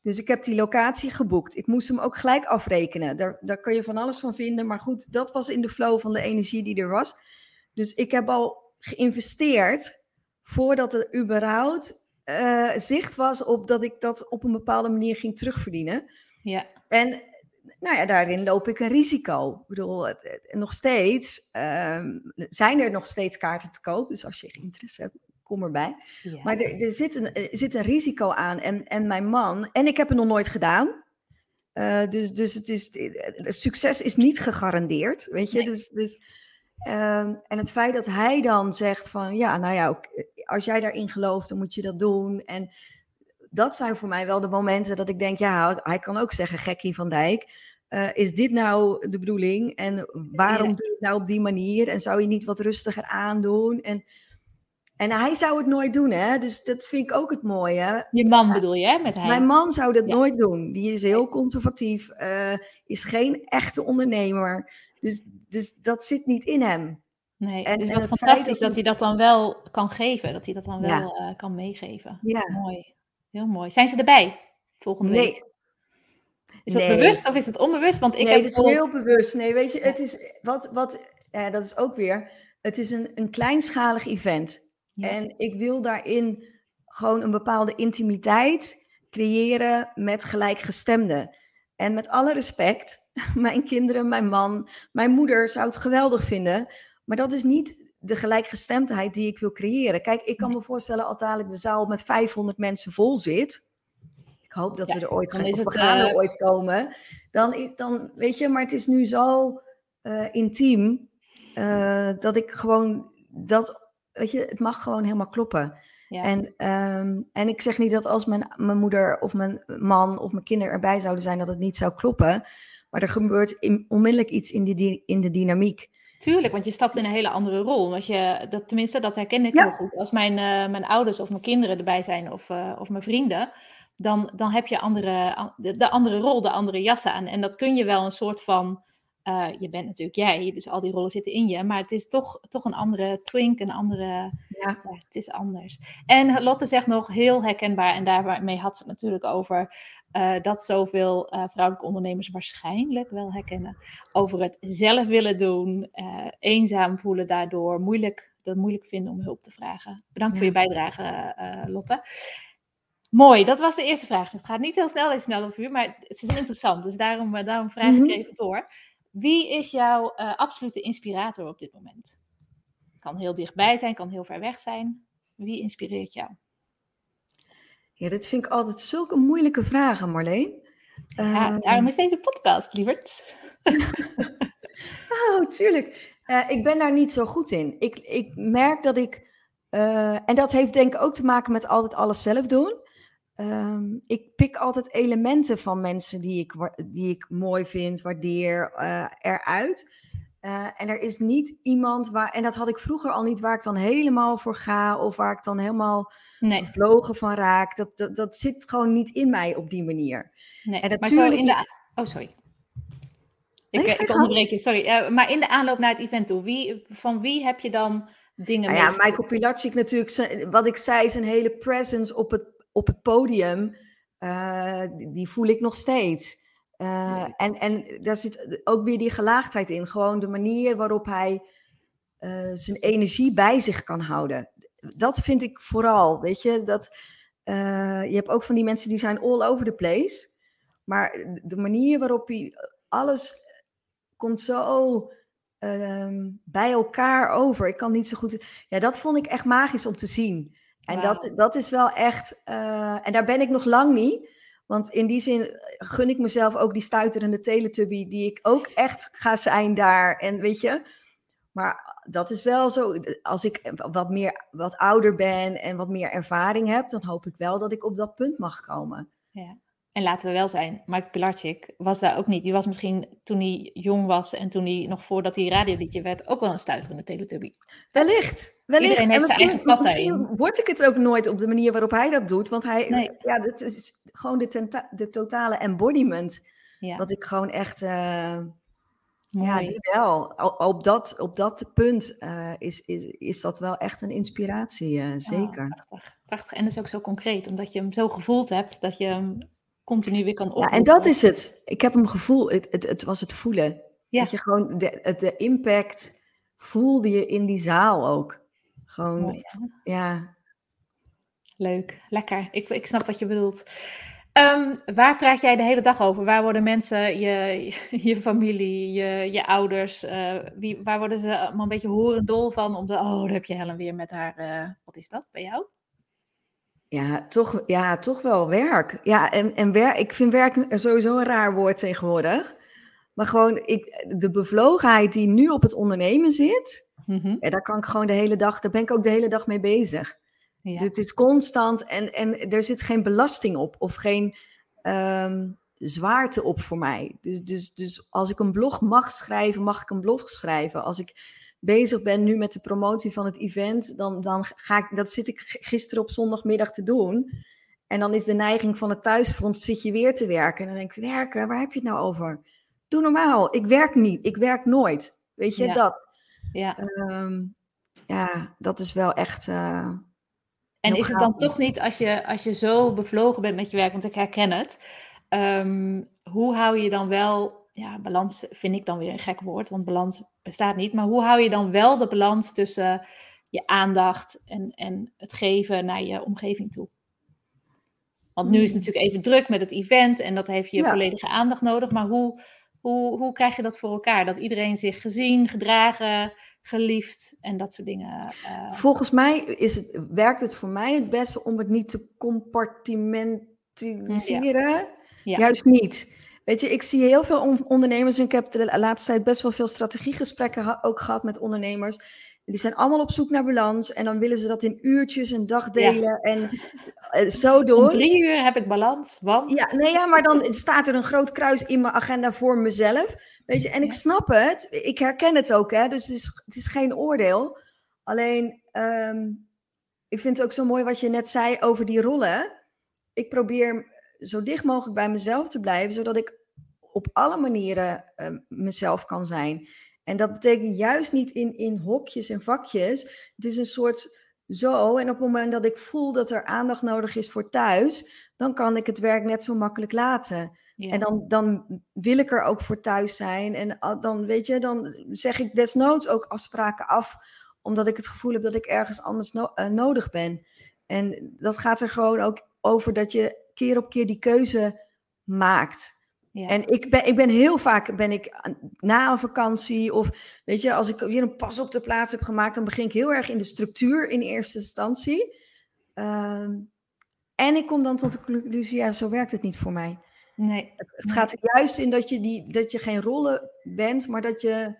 Speaker 2: Dus ik heb die locatie geboekt. Ik moest hem ook gelijk afrekenen. Daar, daar kun je van alles van vinden. Maar goed, dat was in de flow van de energie die er was. Dus ik heb al geïnvesteerd voordat er überhaupt uh, zicht was op dat ik dat op een bepaalde manier ging terugverdienen.
Speaker 1: Ja.
Speaker 2: En nou ja, daarin loop ik een risico. Ik bedoel, nog steeds uh, zijn er nog steeds kaarten te koop. Dus als je interesse hebt, kom erbij. Ja. Maar er, er, zit een, er zit een risico aan. En, en mijn man, en ik heb het nog nooit gedaan. Uh, dus dus het is, het succes is niet gegarandeerd, weet je. Nee. Dus, dus, uh, en het feit dat hij dan zegt van, ja, nou ja, als jij daarin gelooft, dan moet je dat doen. En dat zijn voor mij wel de momenten dat ik denk, ja, hij kan ook zeggen, gekkie van Dijk. Uh, is dit nou de bedoeling? En waarom ja. doe je het nou op die manier? En zou je niet wat rustiger aandoen? En en hij zou het nooit doen, hè? Dus dat vind ik ook het mooie.
Speaker 1: Je man bedoel je, hè? Met hij.
Speaker 2: Mijn man zou dat ja. nooit doen. Die is heel conservatief, uh, is geen echte ondernemer. Dus, dus dat zit niet in hem.
Speaker 1: Nee, en, dus wat fantastisch dat, dat hij dat dan wel kan geven. Dat hij dat dan wel uh, kan meegeven.
Speaker 2: Ja.
Speaker 1: Mooi. Heel mooi. Zijn ze erbij volgende
Speaker 2: nee.
Speaker 1: week? Is dat nee. bewust of is het onbewust? Want ik
Speaker 2: nee,
Speaker 1: heb
Speaker 2: het is heel bewust. Nee, weet je, het is wat, wat ja, dat is ook weer, het is een, een kleinschalig event. Ja. En ik wil daarin gewoon een bepaalde intimiteit creëren met gelijkgestemden. En met alle respect, mijn kinderen, mijn man, mijn moeder zou het geweldig vinden. Maar dat is niet de gelijkgestemdheid die ik wil creëren. Kijk, ik kan me voorstellen als dadelijk de zaal met 500 mensen vol zit. Ik hoop dat ja, we er ooit gaan, of we gaan er uh... ooit komen. Dan, dan, weet je, maar het is nu zo uh, intiem uh, dat ik gewoon dat weet je, het mag gewoon helemaal kloppen. Ja. En, ehm, en ik zeg niet dat als mijn, mijn moeder of mijn man of mijn kinderen erbij zouden zijn, dat het niet zou kloppen. Maar er gebeurt in, onmiddellijk iets in, die, in de dynamiek.
Speaker 1: Tuurlijk, want je stapt in een hele andere rol. Als je, dat, tenminste, dat herken ik heel goed. Als mijn, uh, mijn ouders of mijn kinderen erbij zijn of, uh, of mijn vrienden, dan, dan heb je andere, de, de, andere rol, de andere jas aan. En dat kun je wel een soort van. Uh, je bent natuurlijk jij, dus al die rollen zitten in je. Maar het is toch, toch een andere twink, een andere. Ja. ja. het is anders. En Lotte zegt nog heel herkenbaar, en daarmee had ze het natuurlijk over. Uh, dat zoveel uh, vrouwelijke ondernemers waarschijnlijk wel herkennen. Over het zelf willen doen, eenzaam voelen daardoor, moeilijk, dat moeilijk vinden om hulp te vragen. Bedankt ja. voor je bijdrage, Lotte. Mooi, dat was de eerste vraag. Het gaat niet heel snel in snel of uur, maar het is interessant. Dus daarom, daarom vraag ik mm -hmm. even door. Wie is jouw absolute inspirator op dit moment? Kan heel dichtbij zijn, kan heel ver weg zijn. Wie inspireert jou?
Speaker 2: Ja, dit vind ik altijd zulke moeilijke vragen, Marleen.
Speaker 1: Ja, uh, daarom is deze podcast, lieverd.
Speaker 2: oh, tuurlijk. Uh, ik ben daar niet zo goed in. Ik, ik merk dat ik, uh, en dat heeft denk ik ook te maken met altijd alles zelf doen. Um, ik pik altijd elementen van mensen die ik, die ik mooi vind, waardeer, uh, eruit. en er is niet iemand waar, en dat had ik vroeger al niet, waar ik dan helemaal voor ga of waar ik dan helemaal nee. vlogen van raak. Dat, dat, dat zit gewoon niet in mij op die manier.
Speaker 1: Nee, en maar zo in de... Oh, sorry. Ik, nee, ik onderbreek je, sorry. Uh, maar in de aanloop naar het event toe, wie, van wie heb je dan dingen
Speaker 2: nou Ja, Michael Pilatschik natuurlijk, wat ik zei, zijn hele presence op het, op het podium, uh, die voel ik nog steeds. Uh, en, en daar zit ook weer die gelaagdheid in. Gewoon de manier waarop hij zijn energie bij zich kan houden dat vind ik vooral, weet je, dat je hebt ook van die mensen die zijn all over the place, maar de manier waarop hij alles komt zo uh, bij elkaar over. Ik kan niet zo goed. Ja, dat vond ik echt magisch om te zien. En wow. dat, dat is wel echt. Uh, en daar ben ik nog lang niet. Want in die zin gun ik mezelf ook die stuiterende teletubby, die ik ook echt ga zijn daar. En weet je, maar dat is wel zo. Als ik wat meer wat ouder ben en wat meer ervaring heb, dan hoop ik wel dat ik op dat punt mag komen.
Speaker 1: Ja. En laten we wel zijn, Mike Pilarczyk was daar ook niet. Die was misschien toen hij jong was en toen hij nog voordat hij radioliedje werd, ook wel een stuiterende teletubby.
Speaker 2: Wellicht, wellicht. Iedereen heeft zijn eigen pad word ik het ook nooit op de manier waarop hij dat doet, want hij, nee. ja, dat is gewoon de, de totale embodiment. Ja. Wat ik gewoon echt, uh, Mooi. Ja, die wel. Op dat, op dat punt uh, is, is, is dat wel echt een inspiratie, uh, zeker. Oh,
Speaker 1: prachtig. prachtig. En dat is ook zo concreet, omdat je hem zo gevoeld hebt dat je hem continu weer kan oproepen.
Speaker 2: Ja, en dat is het. Ik heb hem gevoeld. Het, het, het was het voelen. Ja. Dat je gewoon de, de impact voelde je in die zaal ook. Gewoon, Mooi, ja.
Speaker 1: Leuk, lekker. Ik, ik snap wat je bedoelt. Um, waar praat jij de hele dag over? Waar worden mensen, je, je familie, je, je ouders, uh, wie, waar worden ze allemaal een beetje horendol van? Om de, oh, daar heb je Helen weer met haar, uh, wat is dat bij jou?
Speaker 2: Ja, toch, ja, toch wel werk. Ja, en, en werk, ik vind werk sowieso een raar woord tegenwoordig. Maar gewoon ik, de bevlogenheid die nu op het ondernemen zit, mm -hmm. ja, daar kan ik gewoon de hele dag, daar ben ik ook de hele dag mee bezig. Ja. Het is constant en, en er zit geen belasting op of geen um, zwaarte op voor mij. Dus, dus, dus als ik een blog mag schrijven, mag ik een blog schrijven. Als ik bezig ben nu met de promotie van het event, dan, dan ga ik, dat zit ik gisteren op zondagmiddag te doen. En dan is de neiging van het thuisfront, zit je weer te werken. En dan denk ik, werken, waar heb je het nou over? Doe normaal, ik werk niet, ik werk nooit. Weet je, ja. dat. Ja. Um, ja, dat is wel echt... Uh,
Speaker 1: en is het dan toch niet, als je, als je zo bevlogen bent met je werk, want ik herken het, um, hoe hou je dan wel, ja, balans vind ik dan weer een gek woord, want balans bestaat niet, maar hoe hou je dan wel de balans tussen je aandacht en, en het geven naar je omgeving toe? Want nu is het hmm. natuurlijk even druk met het event en dat heeft je ja. volledige aandacht nodig, maar hoe, hoe, hoe krijg je dat voor elkaar? Dat iedereen zich gezien, gedragen, geliefd en dat soort dingen.
Speaker 2: Uh... Volgens mij is het, werkt het voor mij het beste om het niet te compartimentaliseren. Ja. Ja. Juist niet. Weet je, ik zie heel veel ondernemers en ik heb de laatste tijd best wel veel strategiegesprekken ook gehad met ondernemers. die zijn allemaal op zoek naar balans. En dan willen ze dat in uurtjes en dagdelen en uh, zo door.
Speaker 1: Om drie uur heb ik balans, want...
Speaker 2: Ja, nee, ja, maar dan staat er een groot kruis in mijn agenda voor mezelf. Weet je, en ik snap het. Ik herken het ook, hè. Dus het is, het is geen oordeel. Alleen, ehm, ik vind het ook zo mooi wat je net zei over die rollen. Ik probeer zo dicht mogelijk bij mezelf te blijven, zodat ik op alle manieren uh, mezelf kan zijn. En dat betekent juist niet in, in hokjes en vakjes. Het is een soort zo. En op het moment dat ik voel dat er aandacht nodig is voor thuis, dan kan ik het werk net zo makkelijk laten. En dan, dan wil ik er ook voor thuis zijn. En dan, weet je, dan zeg ik desnoods ook afspraken af, omdat ik het gevoel heb dat ik ergens anders eh, nodig ben. En dat gaat er gewoon ook over dat je keer op keer die keuze maakt. En ik ben, ik ben heel vaak ben ik na een vakantie of weet je, als ik weer een pas op de plaats heb gemaakt, dan begin ik heel erg in de structuur in eerste instantie. Ehm, en ik kom dan tot de conclusie, ja, zo werkt het niet voor mij.
Speaker 1: Nee.
Speaker 2: Het, het gaat er juist in dat je, die, dat je geen rollen bent, maar dat je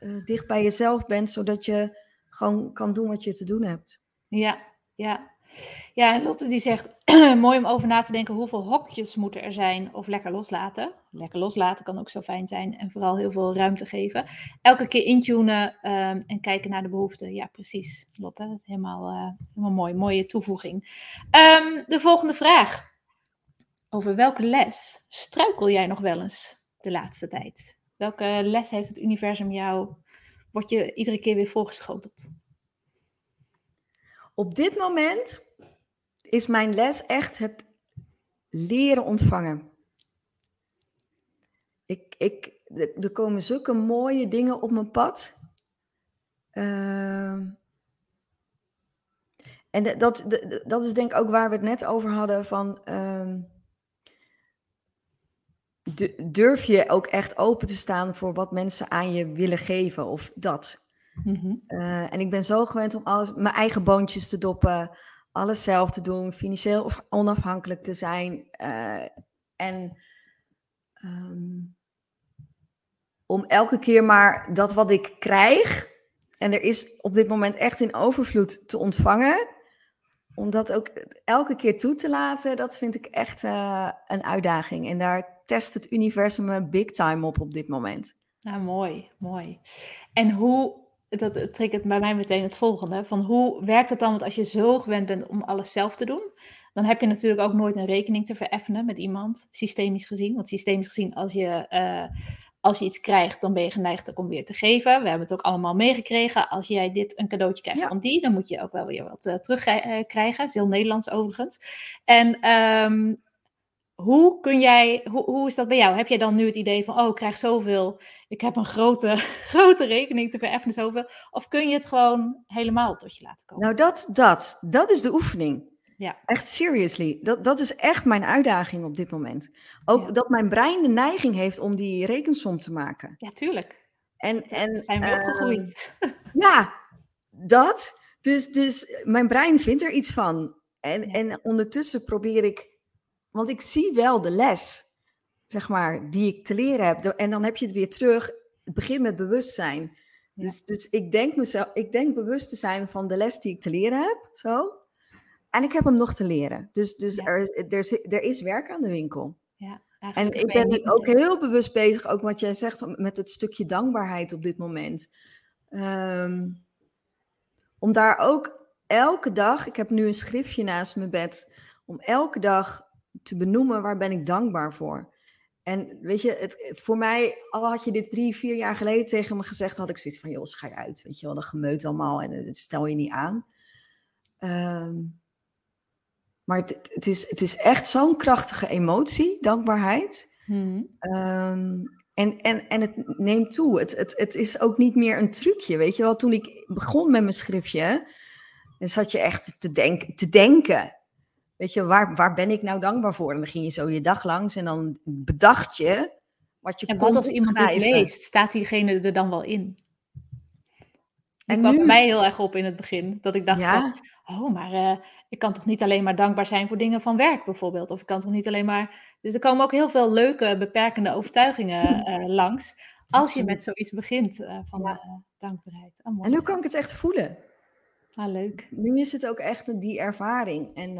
Speaker 2: uh, dicht bij jezelf bent, zodat je gewoon kan doen wat je te doen hebt.
Speaker 1: Ja, ja. Ja, Lotte die zegt, mooi om over na te denken hoeveel hokjes moeten er zijn of lekker loslaten. Lekker loslaten kan ook zo fijn zijn en vooral heel veel ruimte geven. Elke keer intunen um, en kijken naar de behoeften. Ja, precies, Lotte. Helemaal, uh, helemaal mooi, mooie toevoeging. Um, de volgende vraag. Over welke les struikel jij nog wel eens de laatste tijd? Welke les heeft het universum jou, word je iedere keer weer voorgeschoteld?
Speaker 2: Op dit moment is mijn les echt het leren ontvangen. Ik, ik, er komen zulke mooie dingen op mijn pad. Uh, en dat, dat is denk ik ook waar we het net over hadden van... Uh, durf je ook echt open te staan voor wat mensen aan je willen geven of dat. Mm en ik ben zo gewend om alles, mijn eigen boontjes te doppen, alles zelf te doen, financieel of onafhankelijk te zijn. Uh, en um, om elke keer maar dat wat ik krijg, en er is op dit moment echt in overvloed te ontvangen, om dat ook elke keer toe te laten, dat vind ik echt uh, een uitdaging. En daar test het universum me big time op op dit moment.
Speaker 1: Nou, mooi, mooi. En hoe dat triggert bij mij meteen het volgende. Van hoe werkt het dan? Want als je zo gewend bent om alles zelf te doen, dan heb je natuurlijk ook nooit een rekening te vereffenen met iemand, systemisch gezien. Want systemisch gezien, als je, uh, als je iets krijgt, dan ben je geneigd om weer te geven. We hebben het ook allemaal meegekregen. Als jij dit een cadeautje krijgt van die, dan moet je ook wel weer wat uh, terugkrijgen. Dat is heel Nederlands overigens. En um, hoe kun jij, hoe, hoe is dat bij jou? Heb jij dan nu het idee van, oh, ik krijg zoveel, ik heb een grote, grote rekening te vereffenen, zoveel? Of kun je het gewoon helemaal tot je laten komen?
Speaker 2: Nou, dat, dat, dat is de oefening.
Speaker 1: Ja.
Speaker 2: Echt seriously. Dat, dat is echt mijn uitdaging op dit moment. Ook dat mijn brein de neiging heeft om die rekensom te maken.
Speaker 1: Ja, tuurlijk.
Speaker 2: En, en,
Speaker 1: zijn we uh, opgegroeid.
Speaker 2: ja, dat. Dus, dus mijn brein vindt er iets van. En, ja. en ondertussen probeer ik want ik zie wel de les, zeg maar, die ik te leren heb. En dan heb je het weer terug. Het begint met bewustzijn. Dus, dus ik, denk mezelf, ik denk bewust te zijn van de les die ik te leren heb. Zo. En ik heb hem nog te leren. Dus, dus er, er, er is werk aan de winkel.
Speaker 1: Ja,
Speaker 2: en ik ben ook heel bewust bezig, ook wat jij zegt, met het stukje dankbaarheid op dit moment. Um, om daar ook elke dag, ik heb nu een schriftje naast mijn bed, om elke dag te benoemen waar ben ik dankbaar voor. En weet je, het, voor mij, al had je dit drie, vier jaar geleden tegen me gezegd, had ik zoiets van, joh, je uit. Weet je wel, dat gemeut allemaal en stel je niet aan. Um, maar het, het, is, het is echt zo'n krachtige emotie, dankbaarheid.
Speaker 1: Hmm.
Speaker 2: Um, en, en, en het neemt toe. Het, het, het is ook niet meer een trucje, weet je wel. Toen ik begon met mijn schriftje, dan zat je echt te, te denken. Weet je, waar, waar ben ik nou dankbaar voor? En dan ging je zo je dag langs en dan bedacht je wat je
Speaker 1: en
Speaker 2: kon
Speaker 1: wat als iemand dit leest, staat diegene er dan wel in?
Speaker 2: En
Speaker 1: kwam
Speaker 2: nu...
Speaker 1: mij heel erg op in het begin. Dat ik dacht
Speaker 2: Ja.
Speaker 1: van, oh, maar uh, ik kan toch niet alleen maar dankbaar zijn voor dingen van werk bijvoorbeeld. Of ik kan toch niet alleen maar... Dus er komen ook heel veel leuke, beperkende overtuigingen uh, langs. als je met zoiets begint uh, van ja. dankbaarheid.
Speaker 2: Oh, en nu kan ik het echt voelen.
Speaker 1: Ah, leuk.
Speaker 2: Nu is het ook echt die ervaring. En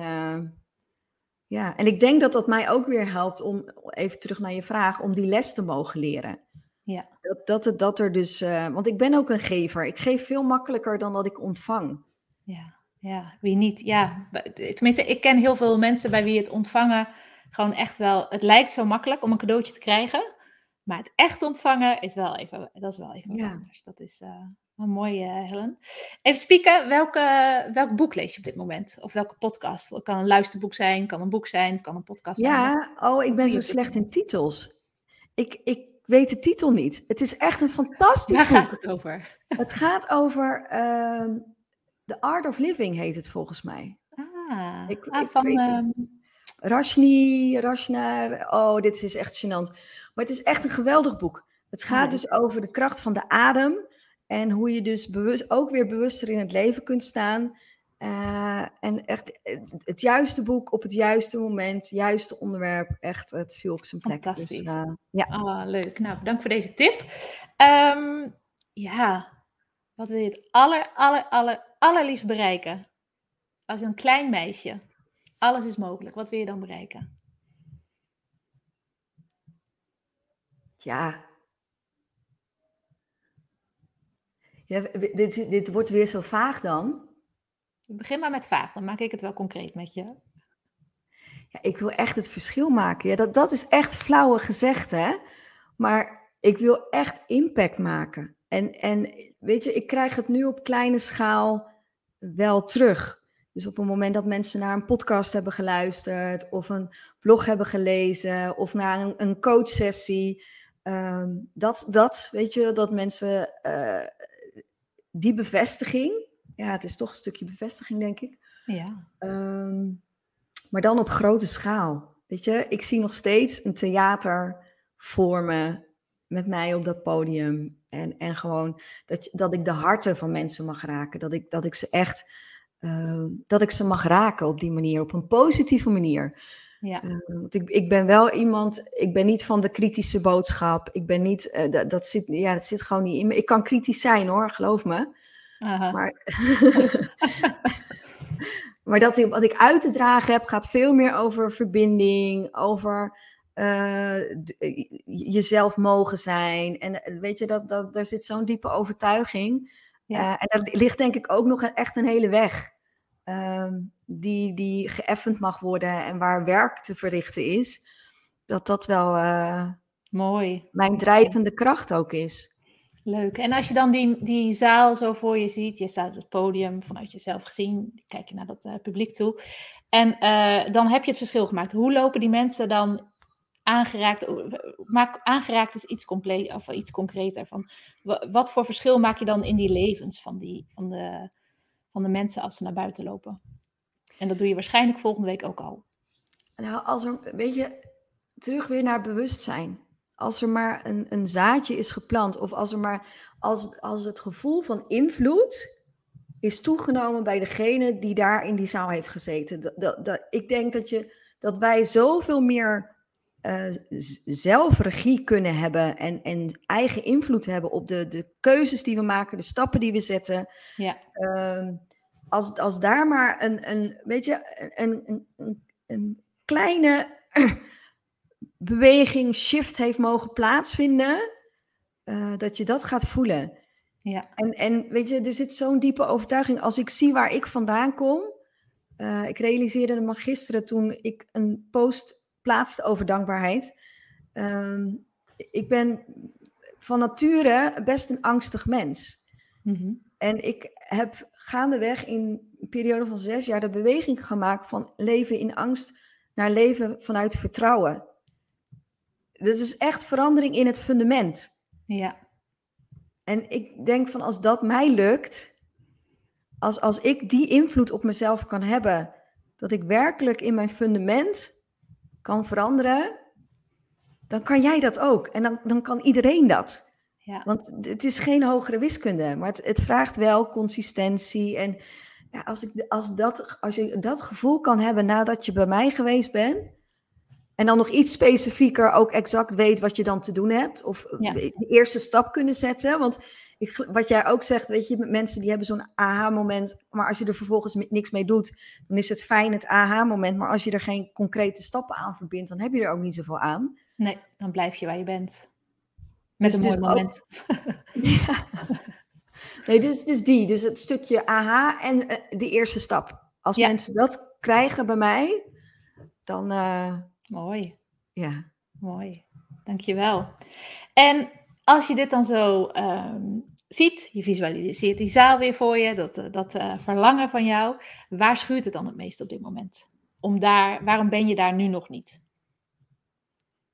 Speaker 2: ja, en ik denk dat dat mij ook weer helpt om, even terug naar je vraag, om die les te mogen leren.
Speaker 1: Ja.
Speaker 2: Dat, dat, het, dat er dus, uh, want ik ben ook een gever. Ik geef veel makkelijker dan dat ik ontvang.
Speaker 1: Ja, ja wie niet? Ja, tenminste, ik ken heel veel mensen bij wie het ontvangen gewoon echt wel, het lijkt zo makkelijk om een cadeautje te krijgen. Maar het echt ontvangen is wel even, dat is wel even ja. anders. Dat is, uh, een mooie, uh, Helen. Even spieken, welke, welk boek lees je op dit moment? Of welke podcast? Het kan een luisterboek zijn, kan een boek zijn, kan een podcast
Speaker 2: ja,
Speaker 1: zijn.
Speaker 2: Ja, oh, ik ben zo slecht in titels. Ik, ik weet de titel niet. Het is echt een fantastisch
Speaker 1: Waar
Speaker 2: boek.
Speaker 1: gaat het over?
Speaker 2: Het gaat over uh, The Art of Living, heet het volgens mij.
Speaker 1: Ah, ik, ah, ik van...
Speaker 2: Um... Rashni, Rashnar, oh, dit is echt gênant. Maar het is echt een geweldig boek. Het gaat dus over de kracht van de adem en hoe je dus bewust, ook weer bewuster in het leven kunt staan. Uh, en echt het, juiste boek op het juiste moment, juiste onderwerp. Echt, het viel op zijn plek.
Speaker 1: Dus, Fantastisch.
Speaker 2: Dus, uh, ja.
Speaker 1: Oh, leuk. Nou, bedankt voor deze tip. Um, ja, wat wil je het aller, aller, aller, allerliefst bereiken? Als een klein meisje. Alles is mogelijk. Wat wil je dan bereiken?
Speaker 2: Ja, Ja, dit, dit wordt weer zo vaag dan.
Speaker 1: Begin maar met vaag, dan maak ik het wel concreet met je.
Speaker 2: Ja, ik wil echt het verschil maken. Ja, dat, dat is echt flauwe gezegd, hè? Maar ik wil echt impact maken. En, en weet je, ik krijg het nu op kleine schaal wel terug. Dus op het moment dat mensen naar een podcast hebben geluisterd, of een blog hebben gelezen, of naar een, een coachsessie. Um, dat, dat, weet je, dat mensen uh, die bevestiging, ja, het is toch een stukje bevestiging, denk ik.
Speaker 1: Ja.
Speaker 2: Um, maar dan op grote schaal. Weet je, ik zie nog steeds een theater voor me met mij op dat podium. En, en gewoon dat, dat ik de harten van mensen mag raken. Dat ik, dat ik ze echt, uh, dat ik ze mag raken op die manier, op een positieve manier.
Speaker 1: Ja.
Speaker 2: Uh, want ik, ik ben wel iemand, ik ben niet van de kritische boodschap. Ik ben niet, uh, dat, dat, zit, ja, dat zit gewoon niet in me. Ik kan kritisch zijn hoor, geloof me. Maar, maar dat wat ik uit te dragen heb, gaat veel meer over verbinding, over uh, jezelf mogen zijn. En weet je, dat, dat, daar zit zo'n diepe overtuiging.
Speaker 1: Ja.
Speaker 2: en daar ligt denk ik ook nog een, echt een hele weg. Um, die, die geëffend mag worden en waar werk te verrichten is, dat dat wel uh,
Speaker 1: Mooi.
Speaker 2: mijn drijvende kracht ook is.
Speaker 1: Leuk. En als je dan die, die zaal zo voor je ziet, je staat op het podium vanuit jezelf gezien, kijk je naar dat uh, publiek toe, en uh, dan heb je het verschil gemaakt. Hoe lopen die mensen dan aangeraakt? Maak, aangeraakt is iets, compleet, of iets concreter. Van, wat voor verschil maak je dan in die levens van, die, van, de, van de mensen als ze naar buiten lopen? En dat doe je waarschijnlijk volgende week ook al.
Speaker 2: Nou, als er, weet je, terug weer naar bewustzijn. Als er maar een, een zaadje is geplant, of als er maar, als, als het gevoel van invloed is toegenomen bij degene die daar in die zaal heeft gezeten. Dat, dat, dat, ik denk dat, je, dat wij zoveel meer uh, zelfregie kunnen hebben en, en eigen invloed hebben op de, de keuzes die we maken, de stappen die we zetten.
Speaker 1: Ja.
Speaker 2: Uh, als, als daar maar een, een weet je, een, een, een, kleine beweging, shift heeft mogen plaatsvinden, uh, dat je dat gaat voelen.
Speaker 1: Ja.
Speaker 2: En, en weet je, er zit zo'n diepe overtuiging. Als ik zie waar ik vandaan kom, uh, ik realiseerde me gisteren toen ik een post plaatste over dankbaarheid. Um, ik ben van nature best een angstig mens.
Speaker 1: Mm -hmm.
Speaker 2: En ik heb gaandeweg in een periode van zes jaar de beweging gemaakt van leven in angst naar leven vanuit vertrouwen. Dat is echt verandering in het fundament.
Speaker 1: Ja.
Speaker 2: En ik denk van als dat mij lukt, als, als ik die invloed op mezelf kan hebben, dat ik werkelijk in mijn fundament kan veranderen, dan kan jij dat ook. En dan, dan kan iedereen dat.
Speaker 1: Ja.
Speaker 2: Want het is geen hogere wiskunde, maar het, het vraagt wel consistentie. En ja, als, ik, als, dat, als je dat gevoel kan hebben nadat je bij mij geweest bent, En dan nog iets specifieker ook exact weet wat je dan te doen hebt. Of
Speaker 1: Ja.
Speaker 2: de eerste stap kunnen zetten. Want ik, wat jij ook zegt, weet je, mensen die hebben zo'n aha-moment. Maar als je er vervolgens niks mee doet, dan is het fijn het aha-moment. Maar als je er geen concrete stappen aan verbindt, dan heb je er ook niet zoveel aan.
Speaker 1: Nee, dan blijf je waar je bent. Met
Speaker 2: Dus
Speaker 1: een
Speaker 2: het
Speaker 1: mooi
Speaker 2: ook-
Speaker 1: moment.
Speaker 2: Ja. Nee, dus, dus die. Dus het stukje aha en eh, de eerste stap. Als
Speaker 1: Ja.
Speaker 2: mensen dat krijgen bij mij, dan eh,
Speaker 1: Mooi.
Speaker 2: ja.
Speaker 1: Mooi, dankjewel. En als je dit dan zo ehm, ziet, je visualiseert die zaal weer voor je, dat, eh, dat eh, verlangen van jou, waar schuurt het dan het meest op dit moment? Om daar, waarom ben je daar nu nog niet?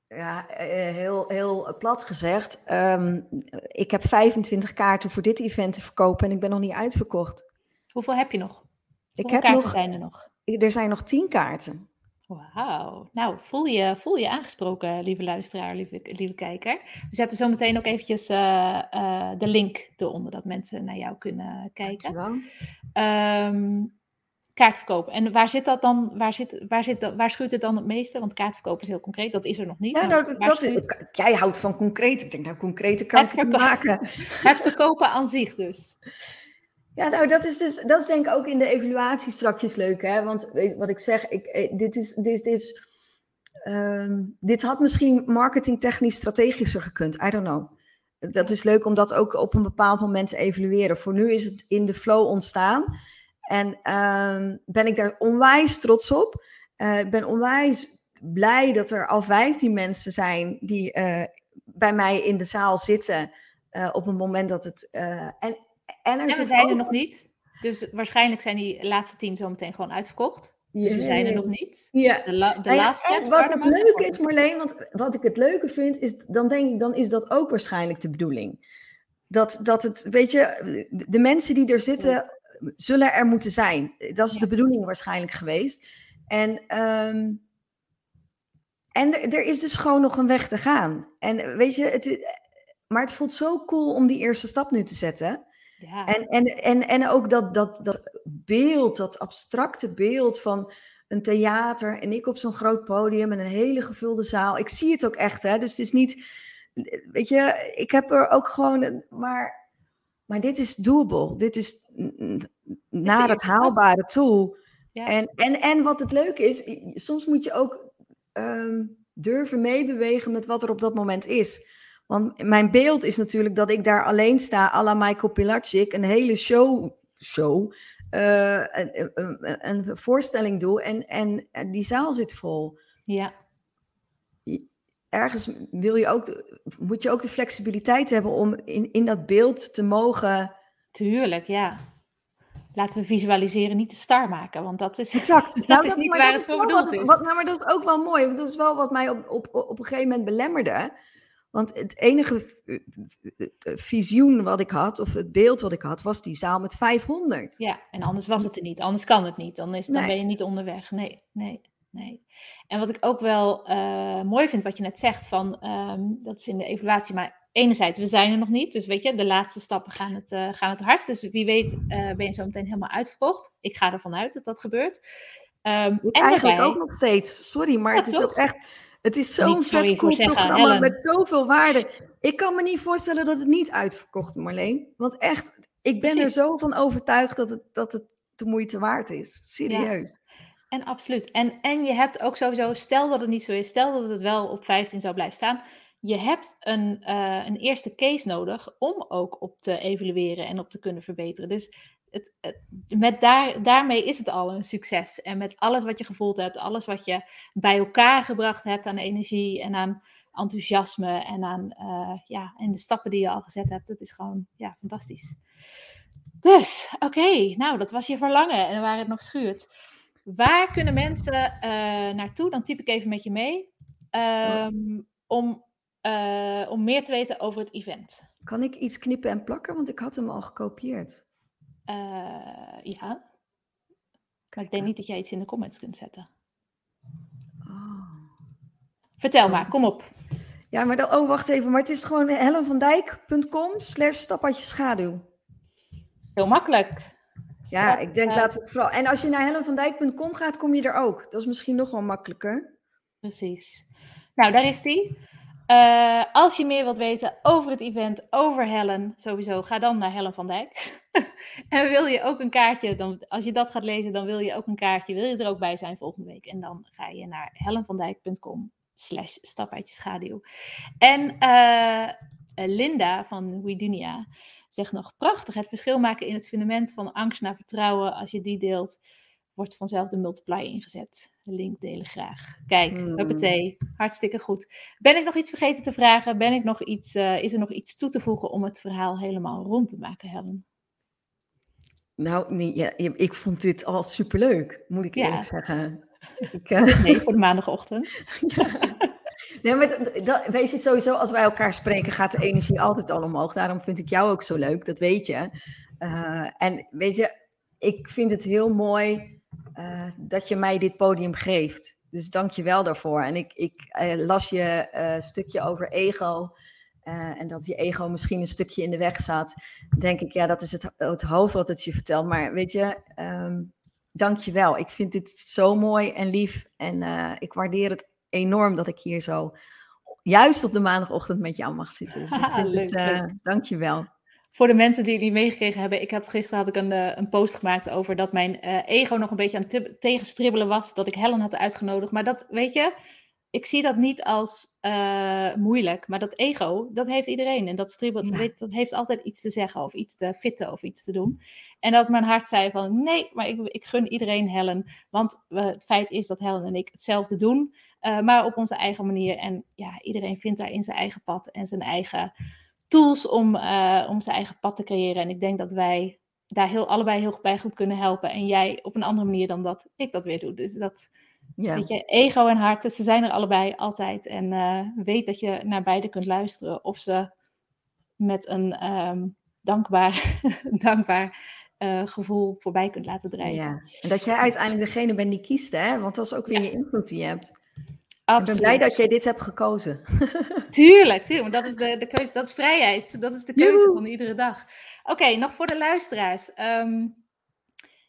Speaker 2: Ja, eh, heel, heel plat gezegd. ehm, ik heb 25 kaarten voor dit event te verkopen en ik ben nog niet uitverkocht.
Speaker 1: Hoeveel heb je nog?
Speaker 2: Ik
Speaker 1: Hoeveel
Speaker 2: heb
Speaker 1: kaarten
Speaker 2: nog,
Speaker 1: zijn er nog?
Speaker 2: er zijn nog 10 kaarten.
Speaker 1: Wauw. Nou, voel je, voel je aangesproken, lieve luisteraar, lieve, lieve kijker. We zetten zo meteen ook eventjes eh, eh, de link eronder, dat mensen naar jou kunnen kijken. Ehm kaartverkoop. En waar zit dat dan? Waar, zit, waar, zit dat, waar schuurt het dan het meeste? Want kaartverkoop is heel concreet, dat is er nog niet.
Speaker 2: Ja, nou, dat, dat, jij houdt van concreet. Ik denk, nou, concrete kan
Speaker 1: Het
Speaker 2: maken.
Speaker 1: het verkopen aan zich dus.
Speaker 2: Ja, nou, dat is dus, dat is denk ik ook in de evaluatie strakjes leuk, hè? Want weet wat ik zeg, ik, eh, dit is, dit is, dit is, ehm, dit had misschien marketingtechnisch strategischer gekund. I don't know. Dat is leuk om dat ook op een bepaald moment te evalueren. Voor nu is het in de flow ontstaan. En ehm, ben ik daar onwijs trots op. Eh, Ik ben onwijs blij dat er al 15 mensen zijn die eh, bij mij in de zaal zitten. op het moment dat het. en, en er
Speaker 1: En we zijn er nog niet. Dus waarschijnlijk zijn die laatste tien zo meteen gewoon uitverkocht. Dus we zijn er nog niet. De, la, de
Speaker 2: Nou ja,
Speaker 1: last
Speaker 2: en
Speaker 1: step.
Speaker 2: wat het leuke is, Marleen, want wat ik het leuke vind, is dan denk ik, dan is dat ook waarschijnlijk de bedoeling. Dat, dat het, weet je, de mensen die er zitten, zullen er moeten zijn. Dat is
Speaker 1: Ja.
Speaker 2: de bedoeling waarschijnlijk geweest. En, ehm, en er, er is dus gewoon nog een weg te gaan. En weet je, het, maar het voelt zo cool om die eerste stap nu te zetten.
Speaker 1: Ja.
Speaker 2: En, en, en, en ook dat, dat, dat beeld, dat abstracte beeld van een theater en ik op zo'n groot podium en een hele gevulde zaal. Ik zie het ook echt, hè. Dus het is niet, weet je, ik heb er ook gewoon, een- maar, maar dit is doable. Dit is naar het haalbare toe.
Speaker 1: Ja.
Speaker 2: En, en, en wat het leuke is, soms moet je ook ehm, durven meebewegen met wat er op dat moment is. Want mijn beeld is natuurlijk dat ik daar alleen sta, à la Michael Pilacic, een hele show, show eh, een, een, een voorstelling doe en, en, en die zaal zit vol.
Speaker 1: ja.
Speaker 2: Ergens wil je ook, moet je ook de flexibiliteit hebben om in, in dat beeld te mogen.
Speaker 1: Tuurlijk, ja. Laten we visualiseren, niet de star maken, want dat is,
Speaker 2: Exact.
Speaker 1: dat
Speaker 2: Nou,
Speaker 1: is niet
Speaker 2: maar
Speaker 1: waar
Speaker 2: dat
Speaker 1: het voor bedoeld
Speaker 2: wat-
Speaker 1: is.
Speaker 2: Wat, nou, maar dat is ook wel mooi, want dat is wel wat mij op, op, op een gegeven moment belemmerde. Want het enige eh, eh, visioen wat ik had, of het beeld wat ik had, was die zaal met 500.
Speaker 1: Ja, en anders was het er niet. Anders kan het niet. Dan, is, dan
Speaker 2: Nee.
Speaker 1: ben je niet onderweg. Nee, nee, nee. En wat ik ook wel eh, mooi vind, wat je net zegt, van, ehm, dat is in de evaluatie, maar enerzijds, we zijn er nog niet. Dus weet je, de laatste stappen gaan het, eh, gaan het hardst. Dus wie weet eh, ben je zo meteen helemaal uitverkocht. Ik ga ervan uit dat dat gebeurt. Ehm, en
Speaker 2: eigenlijk
Speaker 1: daarbij-
Speaker 2: ook nog steeds. Sorry, maar
Speaker 1: Ja,
Speaker 2: het is
Speaker 1: toch?
Speaker 2: ook echt. Het is zo'n vet cool
Speaker 1: zeggen,
Speaker 2: programma
Speaker 1: Helen.
Speaker 2: met zoveel waarde. Ik kan me niet voorstellen dat het niet uitverkocht, Marleen. Want echt, ik ben er zo van overtuigd dat het, dat het de moeite waard is. Serieus.
Speaker 1: En absoluut. En, en je hebt ook sowieso, stel dat het niet zo is, stel dat het wel op 15 zou blijven staan. Je hebt een, eh, een eerste case nodig om ook op te evalueren en op te kunnen verbeteren. Dus het, met daar, daarmee is het al een succes. En met alles wat je gevoeld hebt, alles wat je bij elkaar gebracht hebt aan energie en aan enthousiasme en aan eh, ja, en de stappen die je al gezet hebt, dat is gewoon ja, fantastisch. Dus, oké, nou, dat was je verlangen en waar het nog schuurt. Waar kunnen mensen eh, naartoe? Dan typ ik even met je mee. ehm, om, eh, om meer te weten over het event.
Speaker 2: Kan ik iets knippen en plakken? Want ik had hem al gekopieerd.
Speaker 1: Eh, ja. Maar ik denk niet dat jij iets in de comments kunt zetten.
Speaker 2: Oh.
Speaker 1: Vertel maar, kom op.
Speaker 2: Ja, maar dan, oh, wacht even. Maar het is gewoon helenvandijk.com slash stappadje schaduw.
Speaker 1: Heel makkelijk.
Speaker 2: Ja,
Speaker 1: Stap,
Speaker 2: ik denk
Speaker 1: eh,
Speaker 2: laten we het vooral. En als je naar helenvandijk.com gaat, kom je er ook. Dat is misschien nog wel makkelijker.
Speaker 1: Precies. Nou, daar is die. Uh, als je meer wilt weten over het event, over Helen, sowieso, ga dan naar Helen van Dijk. en wil je ook een kaartje, dan, als je dat gaat lezen, dan wil je ook een kaartje, wil je er ook bij zijn volgende week. En dan ga je naar helenvandijk.com slash stap uit je schaduw. En uh, Linda van Widunia zegt nog, prachtig, het verschil maken in het fundament van angst naar vertrouwen, als je die deelt wordt vanzelf de multiplier ingezet. De link delen graag. Kijk, huppatee, hartstikke goed. Ben ik nog iets vergeten te vragen? Ben ik nog iets, uh, is er nog iets toe te voegen om het verhaal helemaal rond te maken, Helen?
Speaker 2: Nou, nee, ja, ik vond dit al superleuk, moet ik eerlijk zeggen.
Speaker 1: Ik, uh... Nee, voor de maandagochtend.
Speaker 2: ja. Nee, maar dat, weet je, sowieso als wij elkaar spreken gaat de energie altijd al omhoog. Daarom vind ik jou ook zo leuk, dat weet je. Uh, en weet je, ik vind het heel mooi uh, dat je mij dit podium geeft. Dus dank je wel daarvoor. En ik, ik uh, las je uh, stukje over ego. en dat je ego misschien een stukje in de weg zat. Denk ik, ja, dat is het, het hoofd wat het je vertelt. Maar weet je, um, dank je wel. Ik vind dit zo mooi en lief. En ik waardeer het enorm dat ik hier zo juist op de maandagochtend met jou mag zitten. Dus ik vind leuk, het, dank je wel
Speaker 1: voor de mensen die het niet meegekregen hebben, ik had gisteren had ik een, uh, een post gemaakt over dat mijn uh, ego nog een beetje aan het tegenstribbelen was, dat ik Helen had uitgenodigd. Maar dat, weet je, ik zie dat niet als uh, moeilijk, maar dat ego, dat heeft iedereen. En dat stribbelt, ja. dat heeft altijd iets te zeggen of iets te fitten of iets te doen. En dat mijn hart zei van, nee, maar ik, ik gun iedereen Helen. Want het feit is dat Helen en ik hetzelfde doen, maar op onze eigen manier. En ja, iedereen vindt daar in zijn eigen pad en zijn eigen tools om, uh, om zijn eigen pad te creëren. En ik denk dat wij daar heel, allebei heel bij goed kunnen helpen. En jij op een andere manier dan dat ik dat weer doe. Dus dat, ja. weet je, ego en hart, ze zijn er allebei altijd. En uh, weet dat je naar beide kunt luisteren. Of ze met een um, dankbaar, dankbaar uh, gevoel voorbij kunt laten drijven. Ja.
Speaker 2: En dat jij uiteindelijk degene bent die kiest, hè? Want dat is ook weer ja. je invloed die je hebt. Absoluut. Ik ben blij dat jij dit hebt gekozen.
Speaker 1: tuurlijk, tuurlijk. Dat is de, de keuze, dat is vrijheid. Dat is de keuze van iedere dag. Oké, nog voor de luisteraars. Um,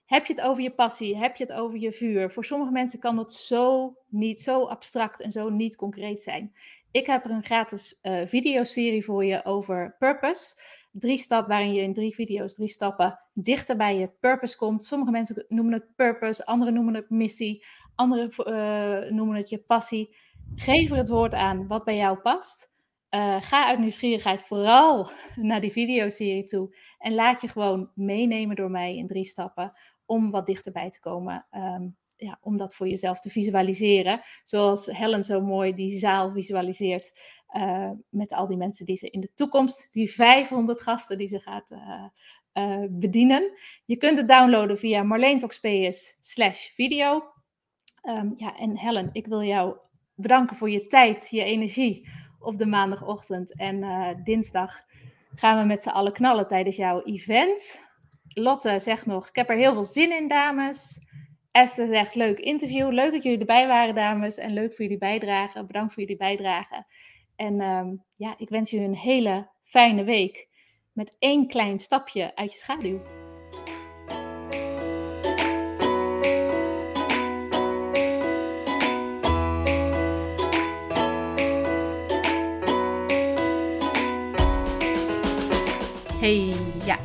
Speaker 1: heb je het over je passie? Heb je het over je vuur? Voor sommige mensen kan dat zo niet, zo abstract en zo niet concreet zijn. Ik heb er een gratis uh, videoserie voor je over purpose. Drie stappen waarin je in drie video's, drie stappen dichter bij je purpose komt. Sommige mensen noemen het purpose, anderen noemen het missie. Anderen uh, noemen het je passie. Geef er het woord aan wat bij jou past. Uh, ga uit nieuwsgierigheid vooral naar die videoserie toe. En laat je gewoon meenemen door mij in drie stappen om wat dichterbij te komen. Um, ja, om dat voor jezelf te visualiseren. Zoals Helen zo mooi die zaal visualiseert. Uh, met al die mensen die ze in de toekomst, die 500 gasten die ze gaat bedienen. Je kunt het downloaden via marleentoxps slash video. Um, ja, en Helen, ik wil jou bedanken voor je tijd, je energie op de maandagochtend. En uh, dinsdag gaan we met z'n allen knallen tijdens jouw event. Lotte zegt nog, ik heb er heel veel zin in, dames. Esther zegt, leuk interview. Leuk dat jullie erbij waren, dames. En leuk voor jullie bijdrage. Bedankt voor jullie bijdrage. En um, ja, ik wens jullie een hele fijne week. Met één klein stapje uit je schaduw.